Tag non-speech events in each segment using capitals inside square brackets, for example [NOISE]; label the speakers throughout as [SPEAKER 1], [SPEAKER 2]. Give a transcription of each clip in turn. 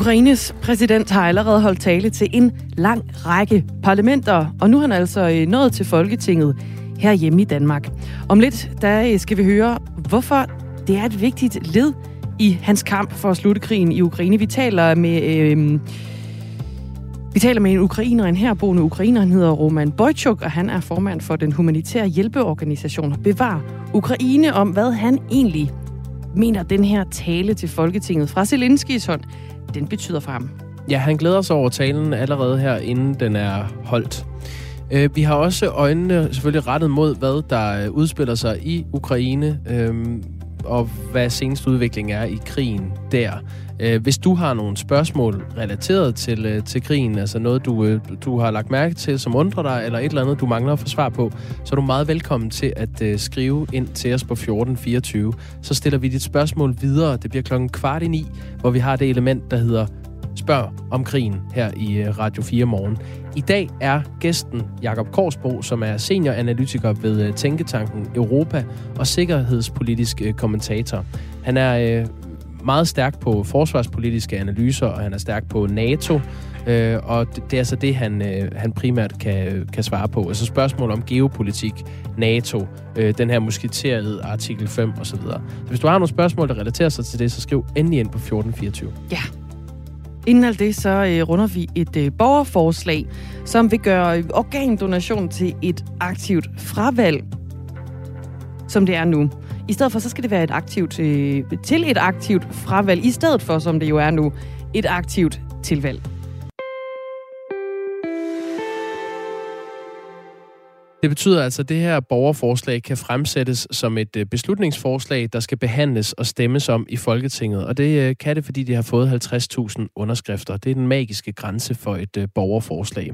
[SPEAKER 1] Ukraines præsident har allerede holdt tale til en lang række parlamenter, og nu er han altså øh, nået til Folketinget her hjemme i Danmark. Om lidt der øh, skal vi høre, hvorfor det er et vigtigt led i hans kamp for at slutte krigen i Ukraine. Vi taler med... Øh, vi taler med en ukrainer, en herboende ukrainer, han hedder Roman Bojchuk, og han er formand for den humanitære hjælpeorganisation Bevar Ukraine, om hvad han egentlig mener, den her tale til Folketinget fra Zelenskis hånd, den betyder for ham.
[SPEAKER 2] Ja, han glæder sig over talen allerede her, inden den er holdt. Øh, vi har også øjnene selvfølgelig rettet mod, hvad der øh, udspiller sig i Ukraine, øhm, og hvad seneste udvikling er i krigen der. Øh, hvis du har nogle spørgsmål relateret til, øh, til krigen, altså noget, du, øh, du har lagt mærke til, som undrer dig, eller et eller andet, du mangler at få svar på, så er du meget velkommen til at skrive ind til os på 1424. Så stiller vi dit spørgsmål videre. Det bliver klokken kvart i ni, hvor vi har det element, der hedder Spørg om krigen her i Radio 4 morgen. I dag er gæsten Jakob Korsbo, som er senioranalytiker ved øh, Tænketanken Europa og sikkerhedspolitisk øh, kommentator. Han er øh, meget stærk på forsvarspolitiske analyser, og han er stærk på NATO. Øh, og det, det er altså det, han, øh, han primært kan, kan svare på. Altså spørgsmål om geopolitik, NATO, øh, den her musketeret artikel 5 osv. Så, så hvis du har nogle spørgsmål, der relaterer sig til det, så skriv endelig ind på 1424.
[SPEAKER 1] Ja. Inden alt det, så øh, runder vi et øh, borgerforslag, som vil gøre organdonation til et aktivt fravalg, som det er nu. I stedet for, så skal det være et aktivt, øh, til et aktivt fravalg, i stedet for, som det jo er nu, et aktivt tilvalg.
[SPEAKER 2] Det betyder altså, at det her borgerforslag kan fremsættes som et øh, beslutningsforslag, der skal behandles og stemmes om i Folketinget. Og det øh, kan det, fordi de har fået 50.000 underskrifter. Det er den magiske grænse for et øh, borgerforslag.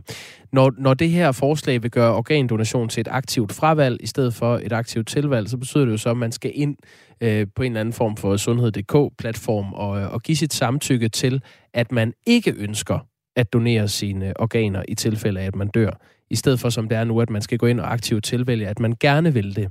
[SPEAKER 2] Når, når det her forslag vil gøre organdonation til et aktivt fravalg i stedet for et aktivt tilvalg, så betyder det jo så, at man skal ind øh, på en eller anden form for sundhed.dk-platform og, og give sit samtykke til, at man ikke ønsker at donere sine organer i tilfælde af, at man dør i stedet for som det er nu, at man skal gå ind og aktivt tilvælge, at man gerne vil det.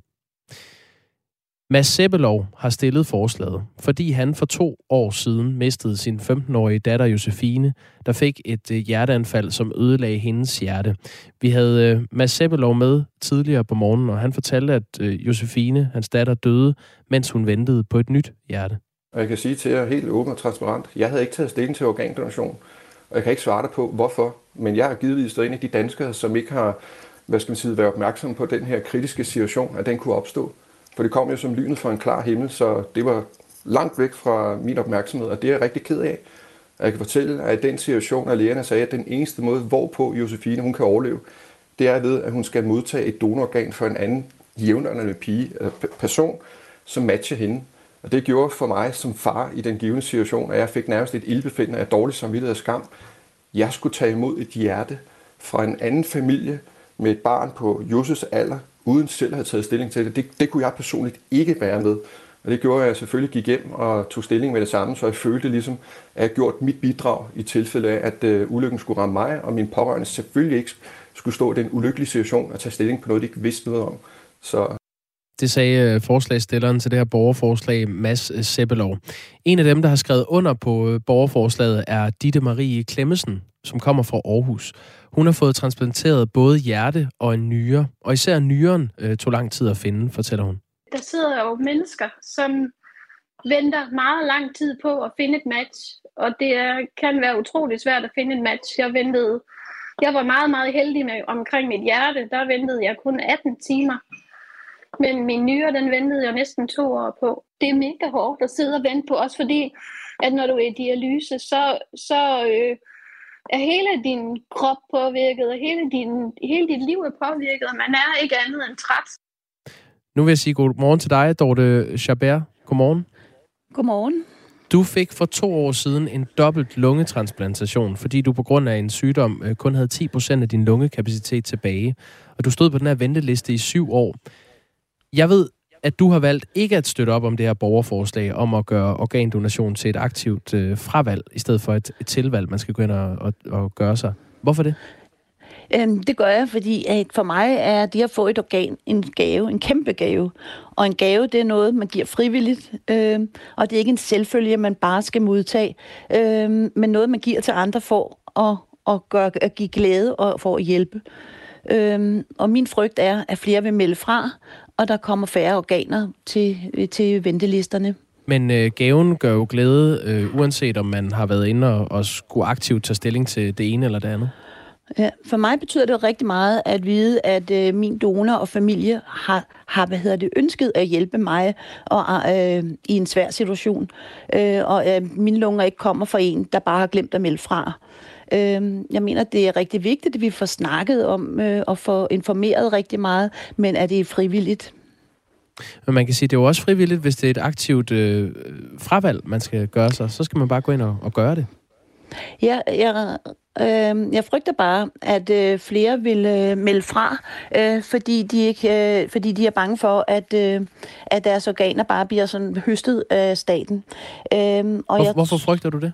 [SPEAKER 2] Mads Sebbelov har stillet forslaget, fordi han for to år siden mistede sin 15-årige datter Josefine, der fik et øh, hjerteanfald, som ødelagde hendes hjerte. Vi havde øh, Mads Sebbelov med tidligere på morgenen, og han fortalte, at øh, Josefine, hans datter, døde, mens hun ventede på et nyt hjerte.
[SPEAKER 3] Og jeg kan sige til jer helt åbent og transparent, jeg havde ikke taget stilling til organdonation. Og jeg kan ikke svare dig på, hvorfor. Men jeg har givetvis været en af de danskere, som ikke har hvad skal man sige, været opmærksom på den her kritiske situation, at den kunne opstå. For det kom jo som lynet fra en klar himmel, så det var langt væk fra min opmærksomhed, og det er jeg rigtig ked af. Jeg kan fortælle, at i den situation, at lægerne sagde, at den eneste måde, hvorpå Josefine hun kan overleve, det er ved, at hun skal modtage et donororgan for en anden jævnaldrende pige, eller person, som matcher hende. Og det gjorde for mig som far i den givende situation, at jeg fik nærmest et ildbefindende af dårlig samvittighed og skam. Jeg skulle tage imod et hjerte fra en anden familie med et barn på Josses alder, uden selv at have taget stilling til det. det. Det kunne jeg personligt ikke være med. Og det gjorde, at jeg selvfølgelig gik hjem og tog stilling med det samme, så jeg følte ligesom, at jeg gjort mit bidrag i tilfælde af, at øh, ulykken skulle ramme mig, og min pårørende selvfølgelig ikke skulle stå i den ulykkelige situation og tage stilling på noget, de ikke vidste noget om. Så
[SPEAKER 2] det sagde øh, forslagstilleren til det her borgerforslag, Mads øh, En af dem, der har skrevet under på øh, borgerforslaget, er Ditte Marie Klemmesen, som kommer fra Aarhus. Hun har fået transplanteret både hjerte og en nyre, og især nyren øh, tog lang tid at finde, fortæller hun.
[SPEAKER 4] Der sidder jo mennesker, som venter meget lang tid på at finde et match, og det kan være utrolig svært at finde et match. Jeg ventede, jeg var meget, meget heldig med omkring mit hjerte, der ventede jeg kun 18 timer. Men min nyre, den ventede jeg næsten to år på. Det er mega hårdt at sidde og vente på, også fordi, at når du er i dialyse, så, så øh, er hele din krop påvirket, og hele, din, hele dit liv er påvirket, og man er ikke andet end træt.
[SPEAKER 2] Nu vil jeg sige god morgen til dig, Dorte Chabert. Godmorgen.
[SPEAKER 5] Godmorgen.
[SPEAKER 2] Du fik for to år siden en dobbelt lungetransplantation, fordi du på grund af en sygdom øh, kun havde 10% af din lungekapacitet tilbage. Og du stod på den her venteliste i syv år. Jeg ved, at du har valgt ikke at støtte op om det her borgerforslag om at gøre organdonation til et aktivt øh, fravalg, i stedet for et, et tilvalg, man skal gå ind og, og, og gøre sig. Hvorfor det?
[SPEAKER 5] Øhm, det gør jeg, fordi at for mig er det at få et organ en gave, en kæmpe gave. Og en gave, det er noget, man giver frivilligt, øhm, og det er ikke en selvfølge, man bare skal modtage, øhm, men noget, man giver til andre for at, at, gøre, at give glæde og for at hjælpe. Øhm, og min frygt er, at flere vil melde fra, og der kommer færre organer til, til ventelisterne.
[SPEAKER 2] Men øh, gaven gør jo glæde, øh, uanset om man har været inde og, og skulle aktivt tage stilling til det ene eller det andet.
[SPEAKER 5] Ja, for mig betyder det jo rigtig meget at vide, at øh, min donor og familie har, har hvad hedder det, ønsket at hjælpe mig og, øh, i en svær situation. Øh, og øh, mine lunger ikke kommer fra en, der bare har glemt at melde fra. Øh, jeg mener, det er rigtig vigtigt, at vi får snakket om øh, og får informeret rigtig meget, men at det er frivilligt.
[SPEAKER 2] Men man kan sige, at det er jo også frivilligt, hvis det er et aktivt øh, fravalg, man skal gøre sig. Så skal man bare gå ind og, og gøre det.
[SPEAKER 5] Ja, jeg, øh, jeg frygter bare, at øh, flere vil øh, melde fra, øh, fordi, de ikke, øh, fordi de er bange for, at, øh, at deres organer bare bliver sådan høstet af staten.
[SPEAKER 2] Øh, og Hvor, jeg, hvorfor frygter du det?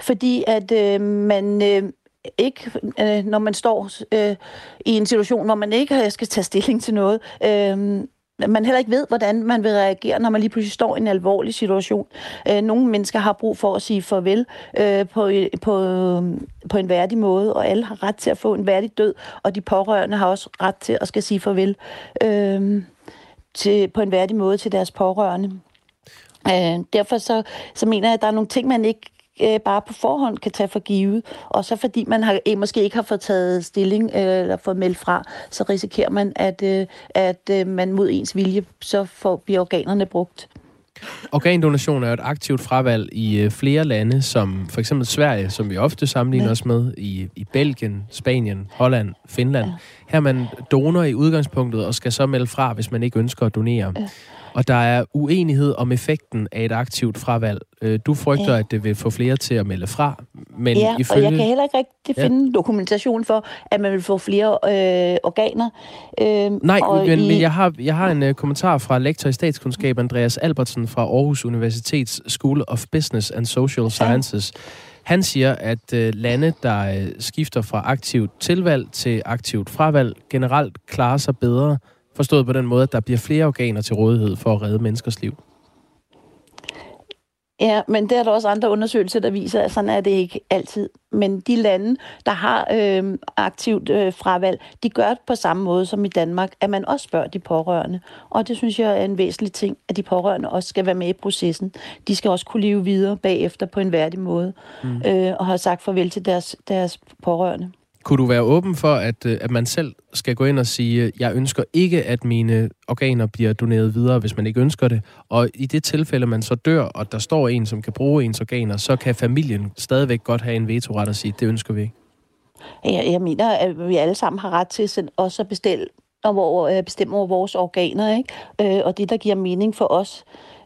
[SPEAKER 5] Fordi at øh, man... Øh, ikke, øh, når man står øh, i en situation, hvor man ikke skal tage stilling til noget, øh, man heller ikke ved, hvordan man vil reagere, når man lige pludselig står i en alvorlig situation. Øh, nogle mennesker har brug for at sige farvel øh, på, øh, på, på en værdig måde, og alle har ret til at få en værdig død, og de pårørende har også ret til at skal sige farvel øh, til, på en værdig måde til deres pårørende. Øh, derfor så, så mener jeg, at der er nogle ting, man ikke øh, bare på forhånd kan tage for givet. Og så fordi man har, eh, måske ikke har fået taget stilling øh, eller fået meldt fra, så risikerer man, at, øh, at øh, man mod ens vilje, så får, bliver organerne brugt.
[SPEAKER 2] Organdonation er et aktivt fravalg i øh, flere lande, som for eksempel Sverige, som vi ofte sammenligner ja. os med, i, i Belgien, Spanien, Holland, Finland. Ja. Her er man donor i udgangspunktet og skal så melde fra, hvis man ikke ønsker at donere. Ja. Og der er uenighed om effekten af et aktivt fravalg. Øh, du frygter, ja. at det vil få flere til at melde fra, men
[SPEAKER 5] ja,
[SPEAKER 2] ifølge...
[SPEAKER 5] og jeg kan heller ikke rigtig ja. finde dokumentation for, at man vil få flere øh, organer.
[SPEAKER 2] Øh, Nej, men, i... men jeg har, jeg har en uh, kommentar fra lektor i statskundskab, Andreas Albertsen fra Aarhus Universitets School of Business and Social Sciences. Ja. Han siger, at øh, lande, der øh, skifter fra aktivt tilvalg til aktivt fravalg, generelt klarer sig bedre Forstået på den måde, at der bliver flere organer til rådighed for at redde menneskers liv.
[SPEAKER 5] Ja, men der er der også andre undersøgelser, der viser, at sådan er det ikke altid. Men de lande, der har øh, aktivt øh, fravalg, de gør det på samme måde som i Danmark, at man også spørger de pårørende. Og det synes jeg er en væsentlig ting, at de pårørende også skal være med i processen. De skal også kunne leve videre bagefter på en værdig måde, mm. øh, og have sagt farvel til deres, deres pårørende.
[SPEAKER 2] Kunne du være åben for, at, øh, at man selv skal gå ind og sige, øh, jeg ønsker ikke, at mine organer bliver doneret videre, hvis man ikke ønsker det. Og i det tilfælde, man så dør, og der står en, som kan bruge ens organer, så kan familien stadigvæk godt have en vetoret og sige, det ønsker vi ikke.
[SPEAKER 5] Jeg, jeg mener, at vi alle sammen har ret til også at bestille, hvor, øh, bestemme over vores organer, ikke? Øh, og det, der giver mening for os.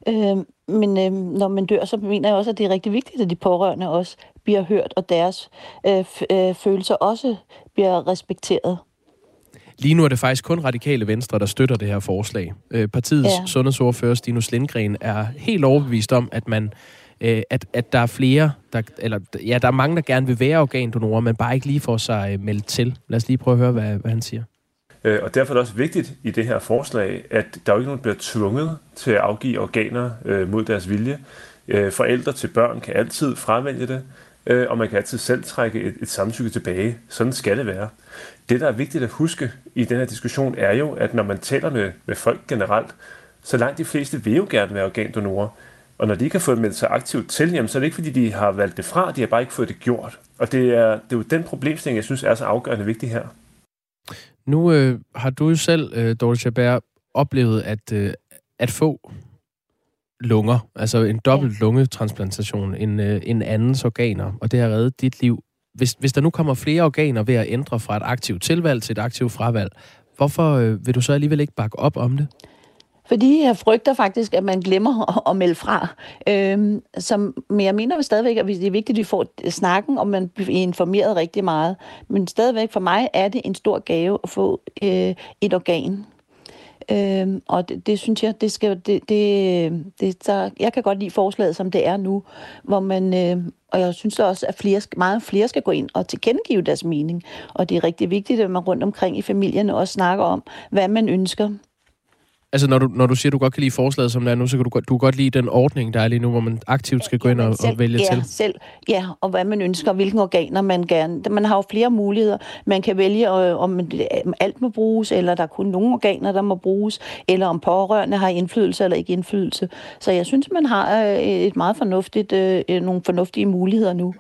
[SPEAKER 5] Øh, men når man dør, så mener jeg også, at det er rigtig vigtigt, at de pårørende også bliver hørt, og deres øh, øh, følelser også bliver respekteret.
[SPEAKER 2] Lige nu er det faktisk kun radikale venstre, der støtter det her forslag. Øh, partiets ja. sundhedsordfører, Stinus Lindgren, er helt overbevist om, at man øh, at, at der er flere, der, eller ja, der er mange, der gerne vil være organdonorer, men bare ikke lige får sig øh, meldt til. Lad os lige prøve at høre, hvad, hvad han siger.
[SPEAKER 6] Øh, og derfor er det også vigtigt i det her forslag, at der jo ikke nogen, der bliver tvunget til at afgive organer øh, mod deres vilje. Øh, forældre til børn kan altid fravælge det øh, og man kan altid selv trække et, et samtykke tilbage. Sådan skal det være. Det, der er vigtigt at huske i den her diskussion, er jo, at når man taler med, med folk generelt, så langt de fleste vil jo gerne være organdonorer. Og når de ikke har fået meldt sig aktivt til, jamen, så er det ikke, fordi de har valgt det fra, de har bare ikke fået det gjort. Og det er, det er jo den problemstilling, jeg synes er så afgørende vigtig her.
[SPEAKER 2] Nu øh, har du jo selv, øh, Dorte Chabert, oplevet at, øh, at få lunger, altså en dobbelt ja. lungetransplantation, en, øh, en andens organer, og det har reddet dit liv. Hvis, hvis der nu kommer flere organer ved at ændre fra et aktivt tilvalg til et aktivt fravalg, hvorfor øh, vil du så alligevel ikke bakke op om det?
[SPEAKER 5] Fordi jeg frygter faktisk, at man glemmer at, at melde fra. Øhm, som, men jeg mener stadigvæk, at det er vigtigt, at vi får snakken, og man bliver informeret rigtig meget. Men stadigvæk for mig er det en stor gave at få øh, et organ. Øhm, og det, det synes jeg, det skal... Det, det, det, så jeg kan godt lide forslaget, som det er nu, hvor man... Øh, og jeg synes også, at flere, meget flere skal gå ind og tilkendegive deres mening. Og det er rigtig vigtigt, at man rundt omkring i familierne også snakker om, hvad man ønsker.
[SPEAKER 2] Altså, når du, når du siger, at du godt kan lide forslaget, som det er nu, så kan du, du godt lide den ordning, der er lige nu, hvor man aktivt skal gå ind og, selv, og vælge
[SPEAKER 5] ja,
[SPEAKER 2] til.
[SPEAKER 5] Selv, ja, og hvad man ønsker, og hvilke organer man gerne... Man har jo flere muligheder. Man kan vælge, om alt må bruges, eller der er kun nogle organer, der må bruges, eller om pårørende har indflydelse eller ikke indflydelse. Så jeg synes, man har øh, et meget fornuftigt, øh, nogle fornuftige muligheder nu.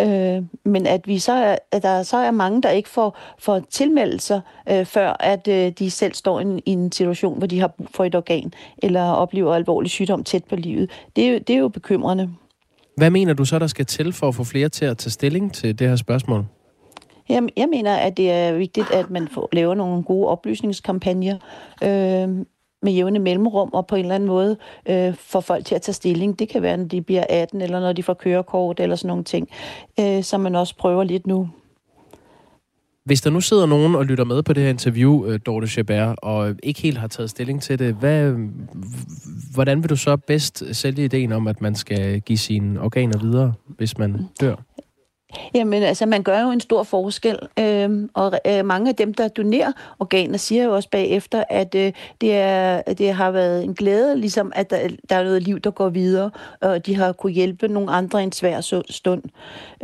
[SPEAKER 5] Øh, men at vi så er, at der så er mange, der ikke får, får tilmeldelser, øh, før at øh, de selv står i en, i en situation, hvor de har brug for et organ, eller oplever alvorlig sygdom tæt på livet. Det er, det er jo bekymrende.
[SPEAKER 2] Hvad mener du så, der skal til for at få flere til at tage stilling til det her spørgsmål?
[SPEAKER 5] Jeg, jeg mener, at det er vigtigt, at man får, laver nogle gode oplysningskampagner. Øh, med jævne mellemrum og på en eller anden måde øh, får folk til at tage stilling. Det kan være, når de bliver 18, eller når de får kørekort, eller sådan nogle ting, øh, som man også prøver lidt nu.
[SPEAKER 2] Hvis der nu sidder nogen og lytter med på det her interview, øh, Dorte Chabert, og ikke helt har taget stilling til det, hvad, hvordan vil du så bedst sælge ideen om, at man skal give sine organer videre, hvis man dør?
[SPEAKER 5] Jamen, altså, man gør jo en stor forskel, øh, og øh, mange af dem, der donerer organer, siger jo også bagefter, at øh, det, er, det har været en glæde, ligesom at der, der er noget liv, der går videre, og de har kunne hjælpe nogle andre i en svær stund.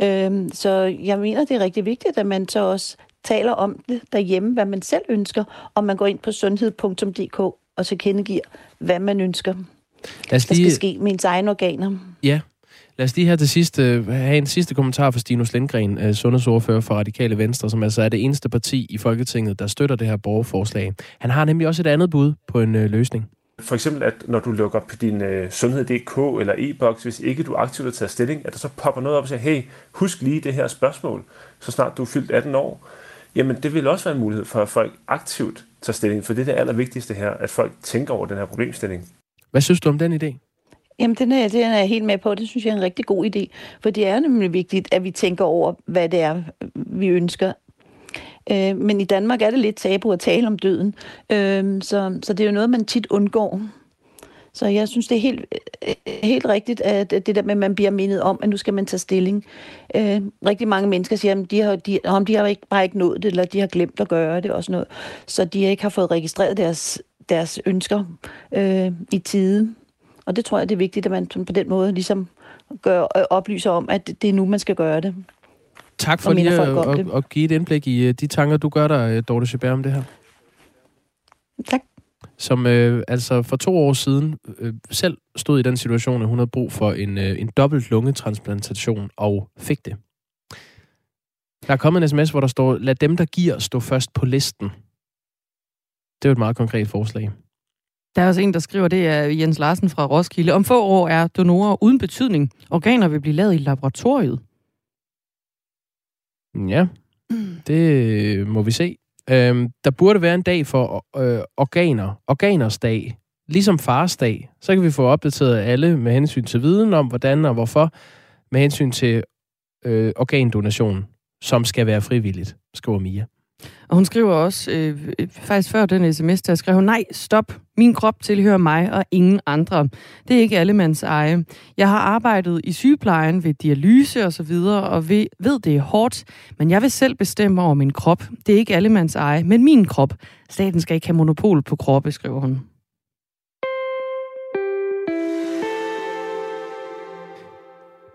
[SPEAKER 5] Øh, så jeg mener, det er rigtig vigtigt, at man så også taler om det derhjemme, hvad man selv ønsker, og man går ind på sundhed.dk og så kendegiver, hvad man ønsker, Lad os lige... der skal ske med ens egne organer.
[SPEAKER 2] Ja, Lad os lige her til sidst uh, have en sidste kommentar fra Stinus Lindgren, uh, sundhedsordfører for Radikale Venstre, som altså er det eneste parti i Folketinget, der støtter det her borgerforslag. Han har nemlig også et andet bud på en uh, løsning.
[SPEAKER 6] For eksempel, at når du lukker på din uh, sundhed.dk eller e-boks, hvis ikke du aktivt har taget stilling, at der så popper noget op og siger, hey, husk lige det her spørgsmål, så snart du er fyldt 18 år. Jamen, det vil også være en mulighed for, at folk aktivt tager stilling, for det er det allervigtigste her, at folk tænker over den her problemstilling.
[SPEAKER 2] Hvad synes du om den idé?
[SPEAKER 5] Jamen, den er, den er jeg helt med på. Det synes jeg er en rigtig god idé. For det er nemlig vigtigt, at vi tænker over, hvad det er, vi ønsker. Øh, men i Danmark er det lidt tabu at tale om døden. Øh, så, så det er jo noget, man tit undgår. Så jeg synes, det er helt, helt rigtigt, at det der med, at man bliver mindet om, at nu skal man tage stilling. Øh, rigtig mange mennesker siger, at de har, de, om de har ikke, bare ikke nået det, eller de har glemt at gøre det og sådan noget. Så de ikke har fået registreret deres, deres ønsker øh, i tide. Og det tror jeg, det er vigtigt, at man på den måde ligesom gør, øh, oplyser om, at det er nu, man skal gøre det.
[SPEAKER 2] Tak for lige at, at, at give et indblik i øh, de tanker, du gør dig, øh, Dorte Chabert, om det her.
[SPEAKER 5] Tak.
[SPEAKER 2] Som øh, altså for to år siden øh, selv stod i den situation, at hun havde brug for en, øh, en dobbelt lungetransplantation og fik det. Der er kommet en sms, hvor der står, lad dem, der giver, stå først på listen. Det er jo et meget konkret forslag.
[SPEAKER 1] Der er også en, der skriver, det er Jens Larsen fra Roskilde. Om få år er donorer uden betydning. Organer vil blive lavet i laboratoriet.
[SPEAKER 2] Ja, det må vi se. Øhm, der burde være en dag for øh, organer. Organers dag. Ligesom fars dag. Så kan vi få opdateret alle med hensyn til viden om, hvordan og hvorfor. Med hensyn til øh, organdonation, som skal være frivilligt, skriver Mia.
[SPEAKER 1] Og hun skriver også, øh, øh, faktisk før den sms, der skrev hun, nej, stop, min krop tilhører mig og ingen andre. Det er ikke allemands eje. Jeg har arbejdet i sygeplejen ved dialyse og så videre, og ved, ved, det er hårdt, men jeg vil selv bestemme over min krop. Det er ikke allemands eje, men min krop. Staten skal ikke have monopol på kroppe, skriver hun.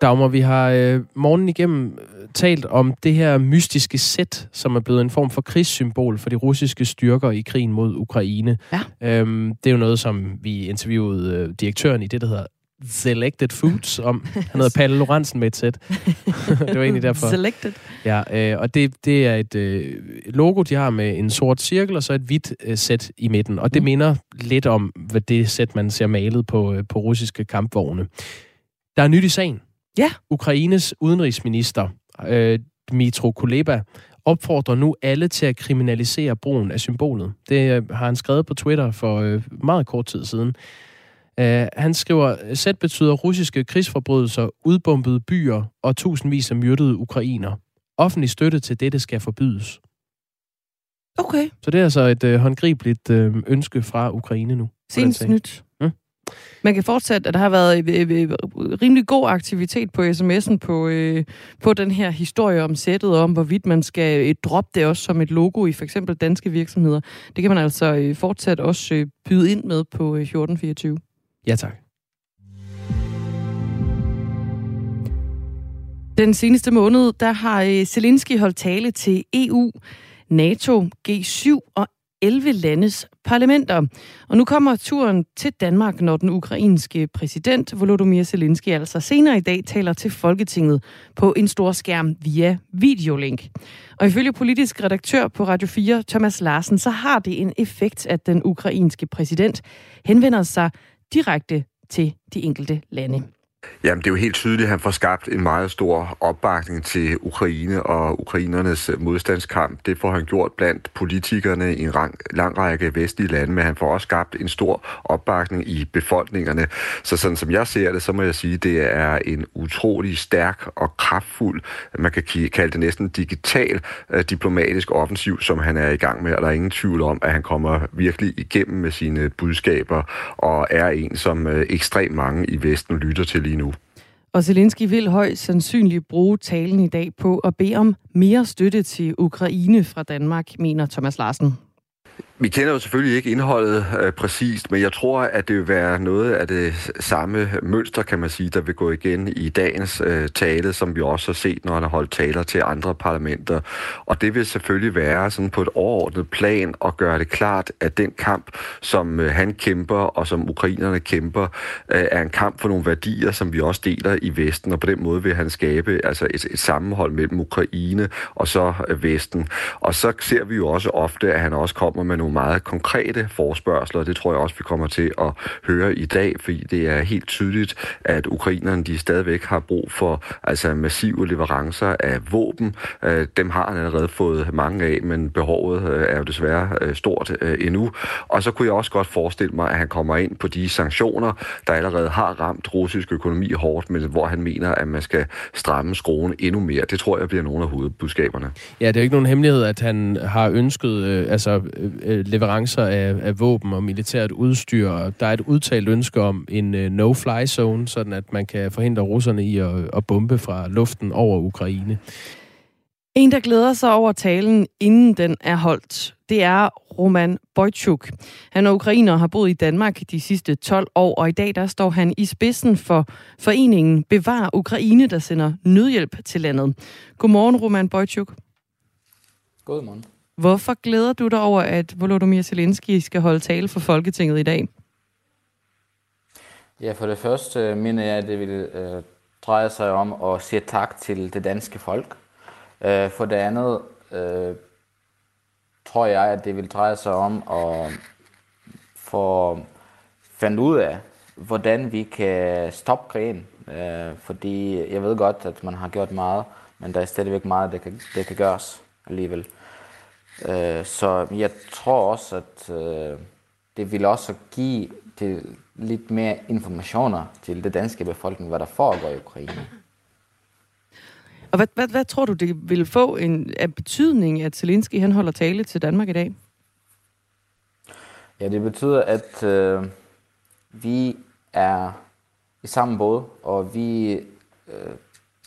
[SPEAKER 2] Dagmar, vi har øh, morgen igennem øh, talt om det her mystiske sæt, som er blevet en form for krigssymbol for de russiske styrker i krigen mod Ukraine.
[SPEAKER 1] Ja.
[SPEAKER 2] Øhm, det er jo noget, som vi interviewede øh, direktøren i det, der hedder Selected Foods om. Han hedder Palle Lorentzen med et sæt. [LAUGHS] det var egentlig derfor.
[SPEAKER 1] Selected.
[SPEAKER 2] Ja, øh, og det, det er et øh, logo, de har med en sort cirkel og så et hvidt øh, sæt i midten. Og det mm. minder lidt om, hvad det sæt, man ser malet på, øh, på russiske kampvogne. Der er nyt i sagen.
[SPEAKER 1] Ja.
[SPEAKER 2] Ukraines udenrigsminister, øh, Dmitro Kuleba, opfordrer nu alle til at kriminalisere brugen af symbolet. Det øh, har han skrevet på Twitter for øh, meget kort tid siden. Uh, han skriver, sæt betyder russiske krigsforbrydelser, udbombede byer og tusindvis af myrdede ukrainer. Offentlig støtte til dette skal forbydes.
[SPEAKER 1] Okay.
[SPEAKER 2] Så det er altså et øh, håndgribeligt øh, ønske fra Ukraine nu. sag.
[SPEAKER 1] nyt. Man kan fortsætte, at der har været øh, øh, rimelig god aktivitet på sms'en på, øh, på den her historie om sættet, om hvorvidt man skal øh, droppe det også som et logo i for eksempel danske virksomheder. Det kan man altså øh, fortsat også øh, byde ind med på øh, 1424.
[SPEAKER 2] Ja, tak.
[SPEAKER 1] Den seneste måned, der har øh, Zelensky holdt tale til EU, NATO, G7 og 11 landes parlamenter. Og nu kommer turen til Danmark, når den ukrainske præsident Volodymyr Zelensky altså senere i dag taler til Folketinget på en stor skærm via videolink. Og ifølge politisk redaktør på Radio 4, Thomas Larsen, så har det en effekt, at den ukrainske præsident henvender sig direkte til de enkelte lande.
[SPEAKER 7] Jamen, det er jo helt tydeligt, at han får skabt en meget stor opbakning til Ukraine og ukrainernes modstandskamp. Det får han gjort blandt politikerne i en lang, lang række vestlige lande, men han får også skabt en stor opbakning i befolkningerne. Så sådan som jeg ser det, så må jeg sige, at det er en utrolig stærk og kraftfuld, man kan kalde det næsten digital øh, diplomatisk offensiv, som han er i gang med, og der er ingen tvivl om, at han kommer virkelig igennem med sine budskaber, og er en, som øh, ekstremt mange i Vesten lytter til lige nu.
[SPEAKER 1] Og Zelensky vil højst sandsynligt bruge talen i dag på at bede om mere støtte til Ukraine fra Danmark, mener Thomas Larsen.
[SPEAKER 7] Vi kender jo selvfølgelig ikke indholdet øh, præcist, men jeg tror, at det vil være noget af det samme mønster, kan man sige, der vil gå igen i dagens øh, tale, som vi også har set, når han har holdt taler til andre parlamenter. Og det vil selvfølgelig være sådan på et overordnet plan at gøre det klart, at den kamp, som øh, han kæmper og som ukrainerne kæmper, øh, er en kamp for nogle værdier, som vi også deler i Vesten, og på den måde vil han skabe altså et, et sammenhold mellem Ukraine og så øh, Vesten. Og så ser vi jo også ofte, at han også kommer med nogle meget konkrete forspørgseler, og det tror jeg også, vi kommer til at høre i dag, fordi det er helt tydeligt, at ukrainerne de stadigvæk har brug for altså massive leverancer af våben. Øh, dem har han allerede fået mange af, men behovet øh, er jo desværre øh, stort endnu. Og så kunne jeg også godt forestille mig, at han kommer ind på de sanktioner, der allerede har ramt russisk økonomi hårdt, men hvor han mener, at man skal stramme skruen endnu mere. Det tror jeg bliver nogle af hovedbudskaberne.
[SPEAKER 2] Ja, det er jo ikke nogen hemmelighed, at han har ønsket øh, altså, øh, leverancer af, af våben og militært udstyr. Der er et udtalt ønske om en øh, no-fly zone, sådan at man kan forhindre russerne i at, at bombe fra luften over Ukraine.
[SPEAKER 1] En, der glæder sig over talen, inden den er holdt, det er Roman Bojtjuk. Han er ukrainer og har boet i Danmark de sidste 12 år, og i dag der står han i spidsen for foreningen Bevar Ukraine, der sender nødhjælp til landet. Godmorgen, Roman Bojtjuk.
[SPEAKER 8] Godmorgen.
[SPEAKER 1] Hvorfor glæder du dig over, at Volodymyr Zelensky skal holde tale for Folketinget i dag?
[SPEAKER 8] Ja, for det første øh, mener jeg, at det vil øh, dreje sig om at sige tak til det danske folk. Øh, for det andet øh, tror jeg, at det vil dreje sig om at få finde ud af, hvordan vi kan stoppe krigen. Øh, fordi jeg ved godt, at man har gjort meget, men der er stadigvæk meget, der kan, der kan gøres alligevel. Øh, så jeg tror også, at øh, det vil også give til lidt mere informationer til det danske befolkning, hvad der foregår i Ukraine.
[SPEAKER 1] Og hvad, hvad, hvad tror du, det vil få en, af betydning, at Zelensky han holder tale til Danmark i dag?
[SPEAKER 8] Ja, det betyder, at øh, vi er i samme båd, og vi, øh,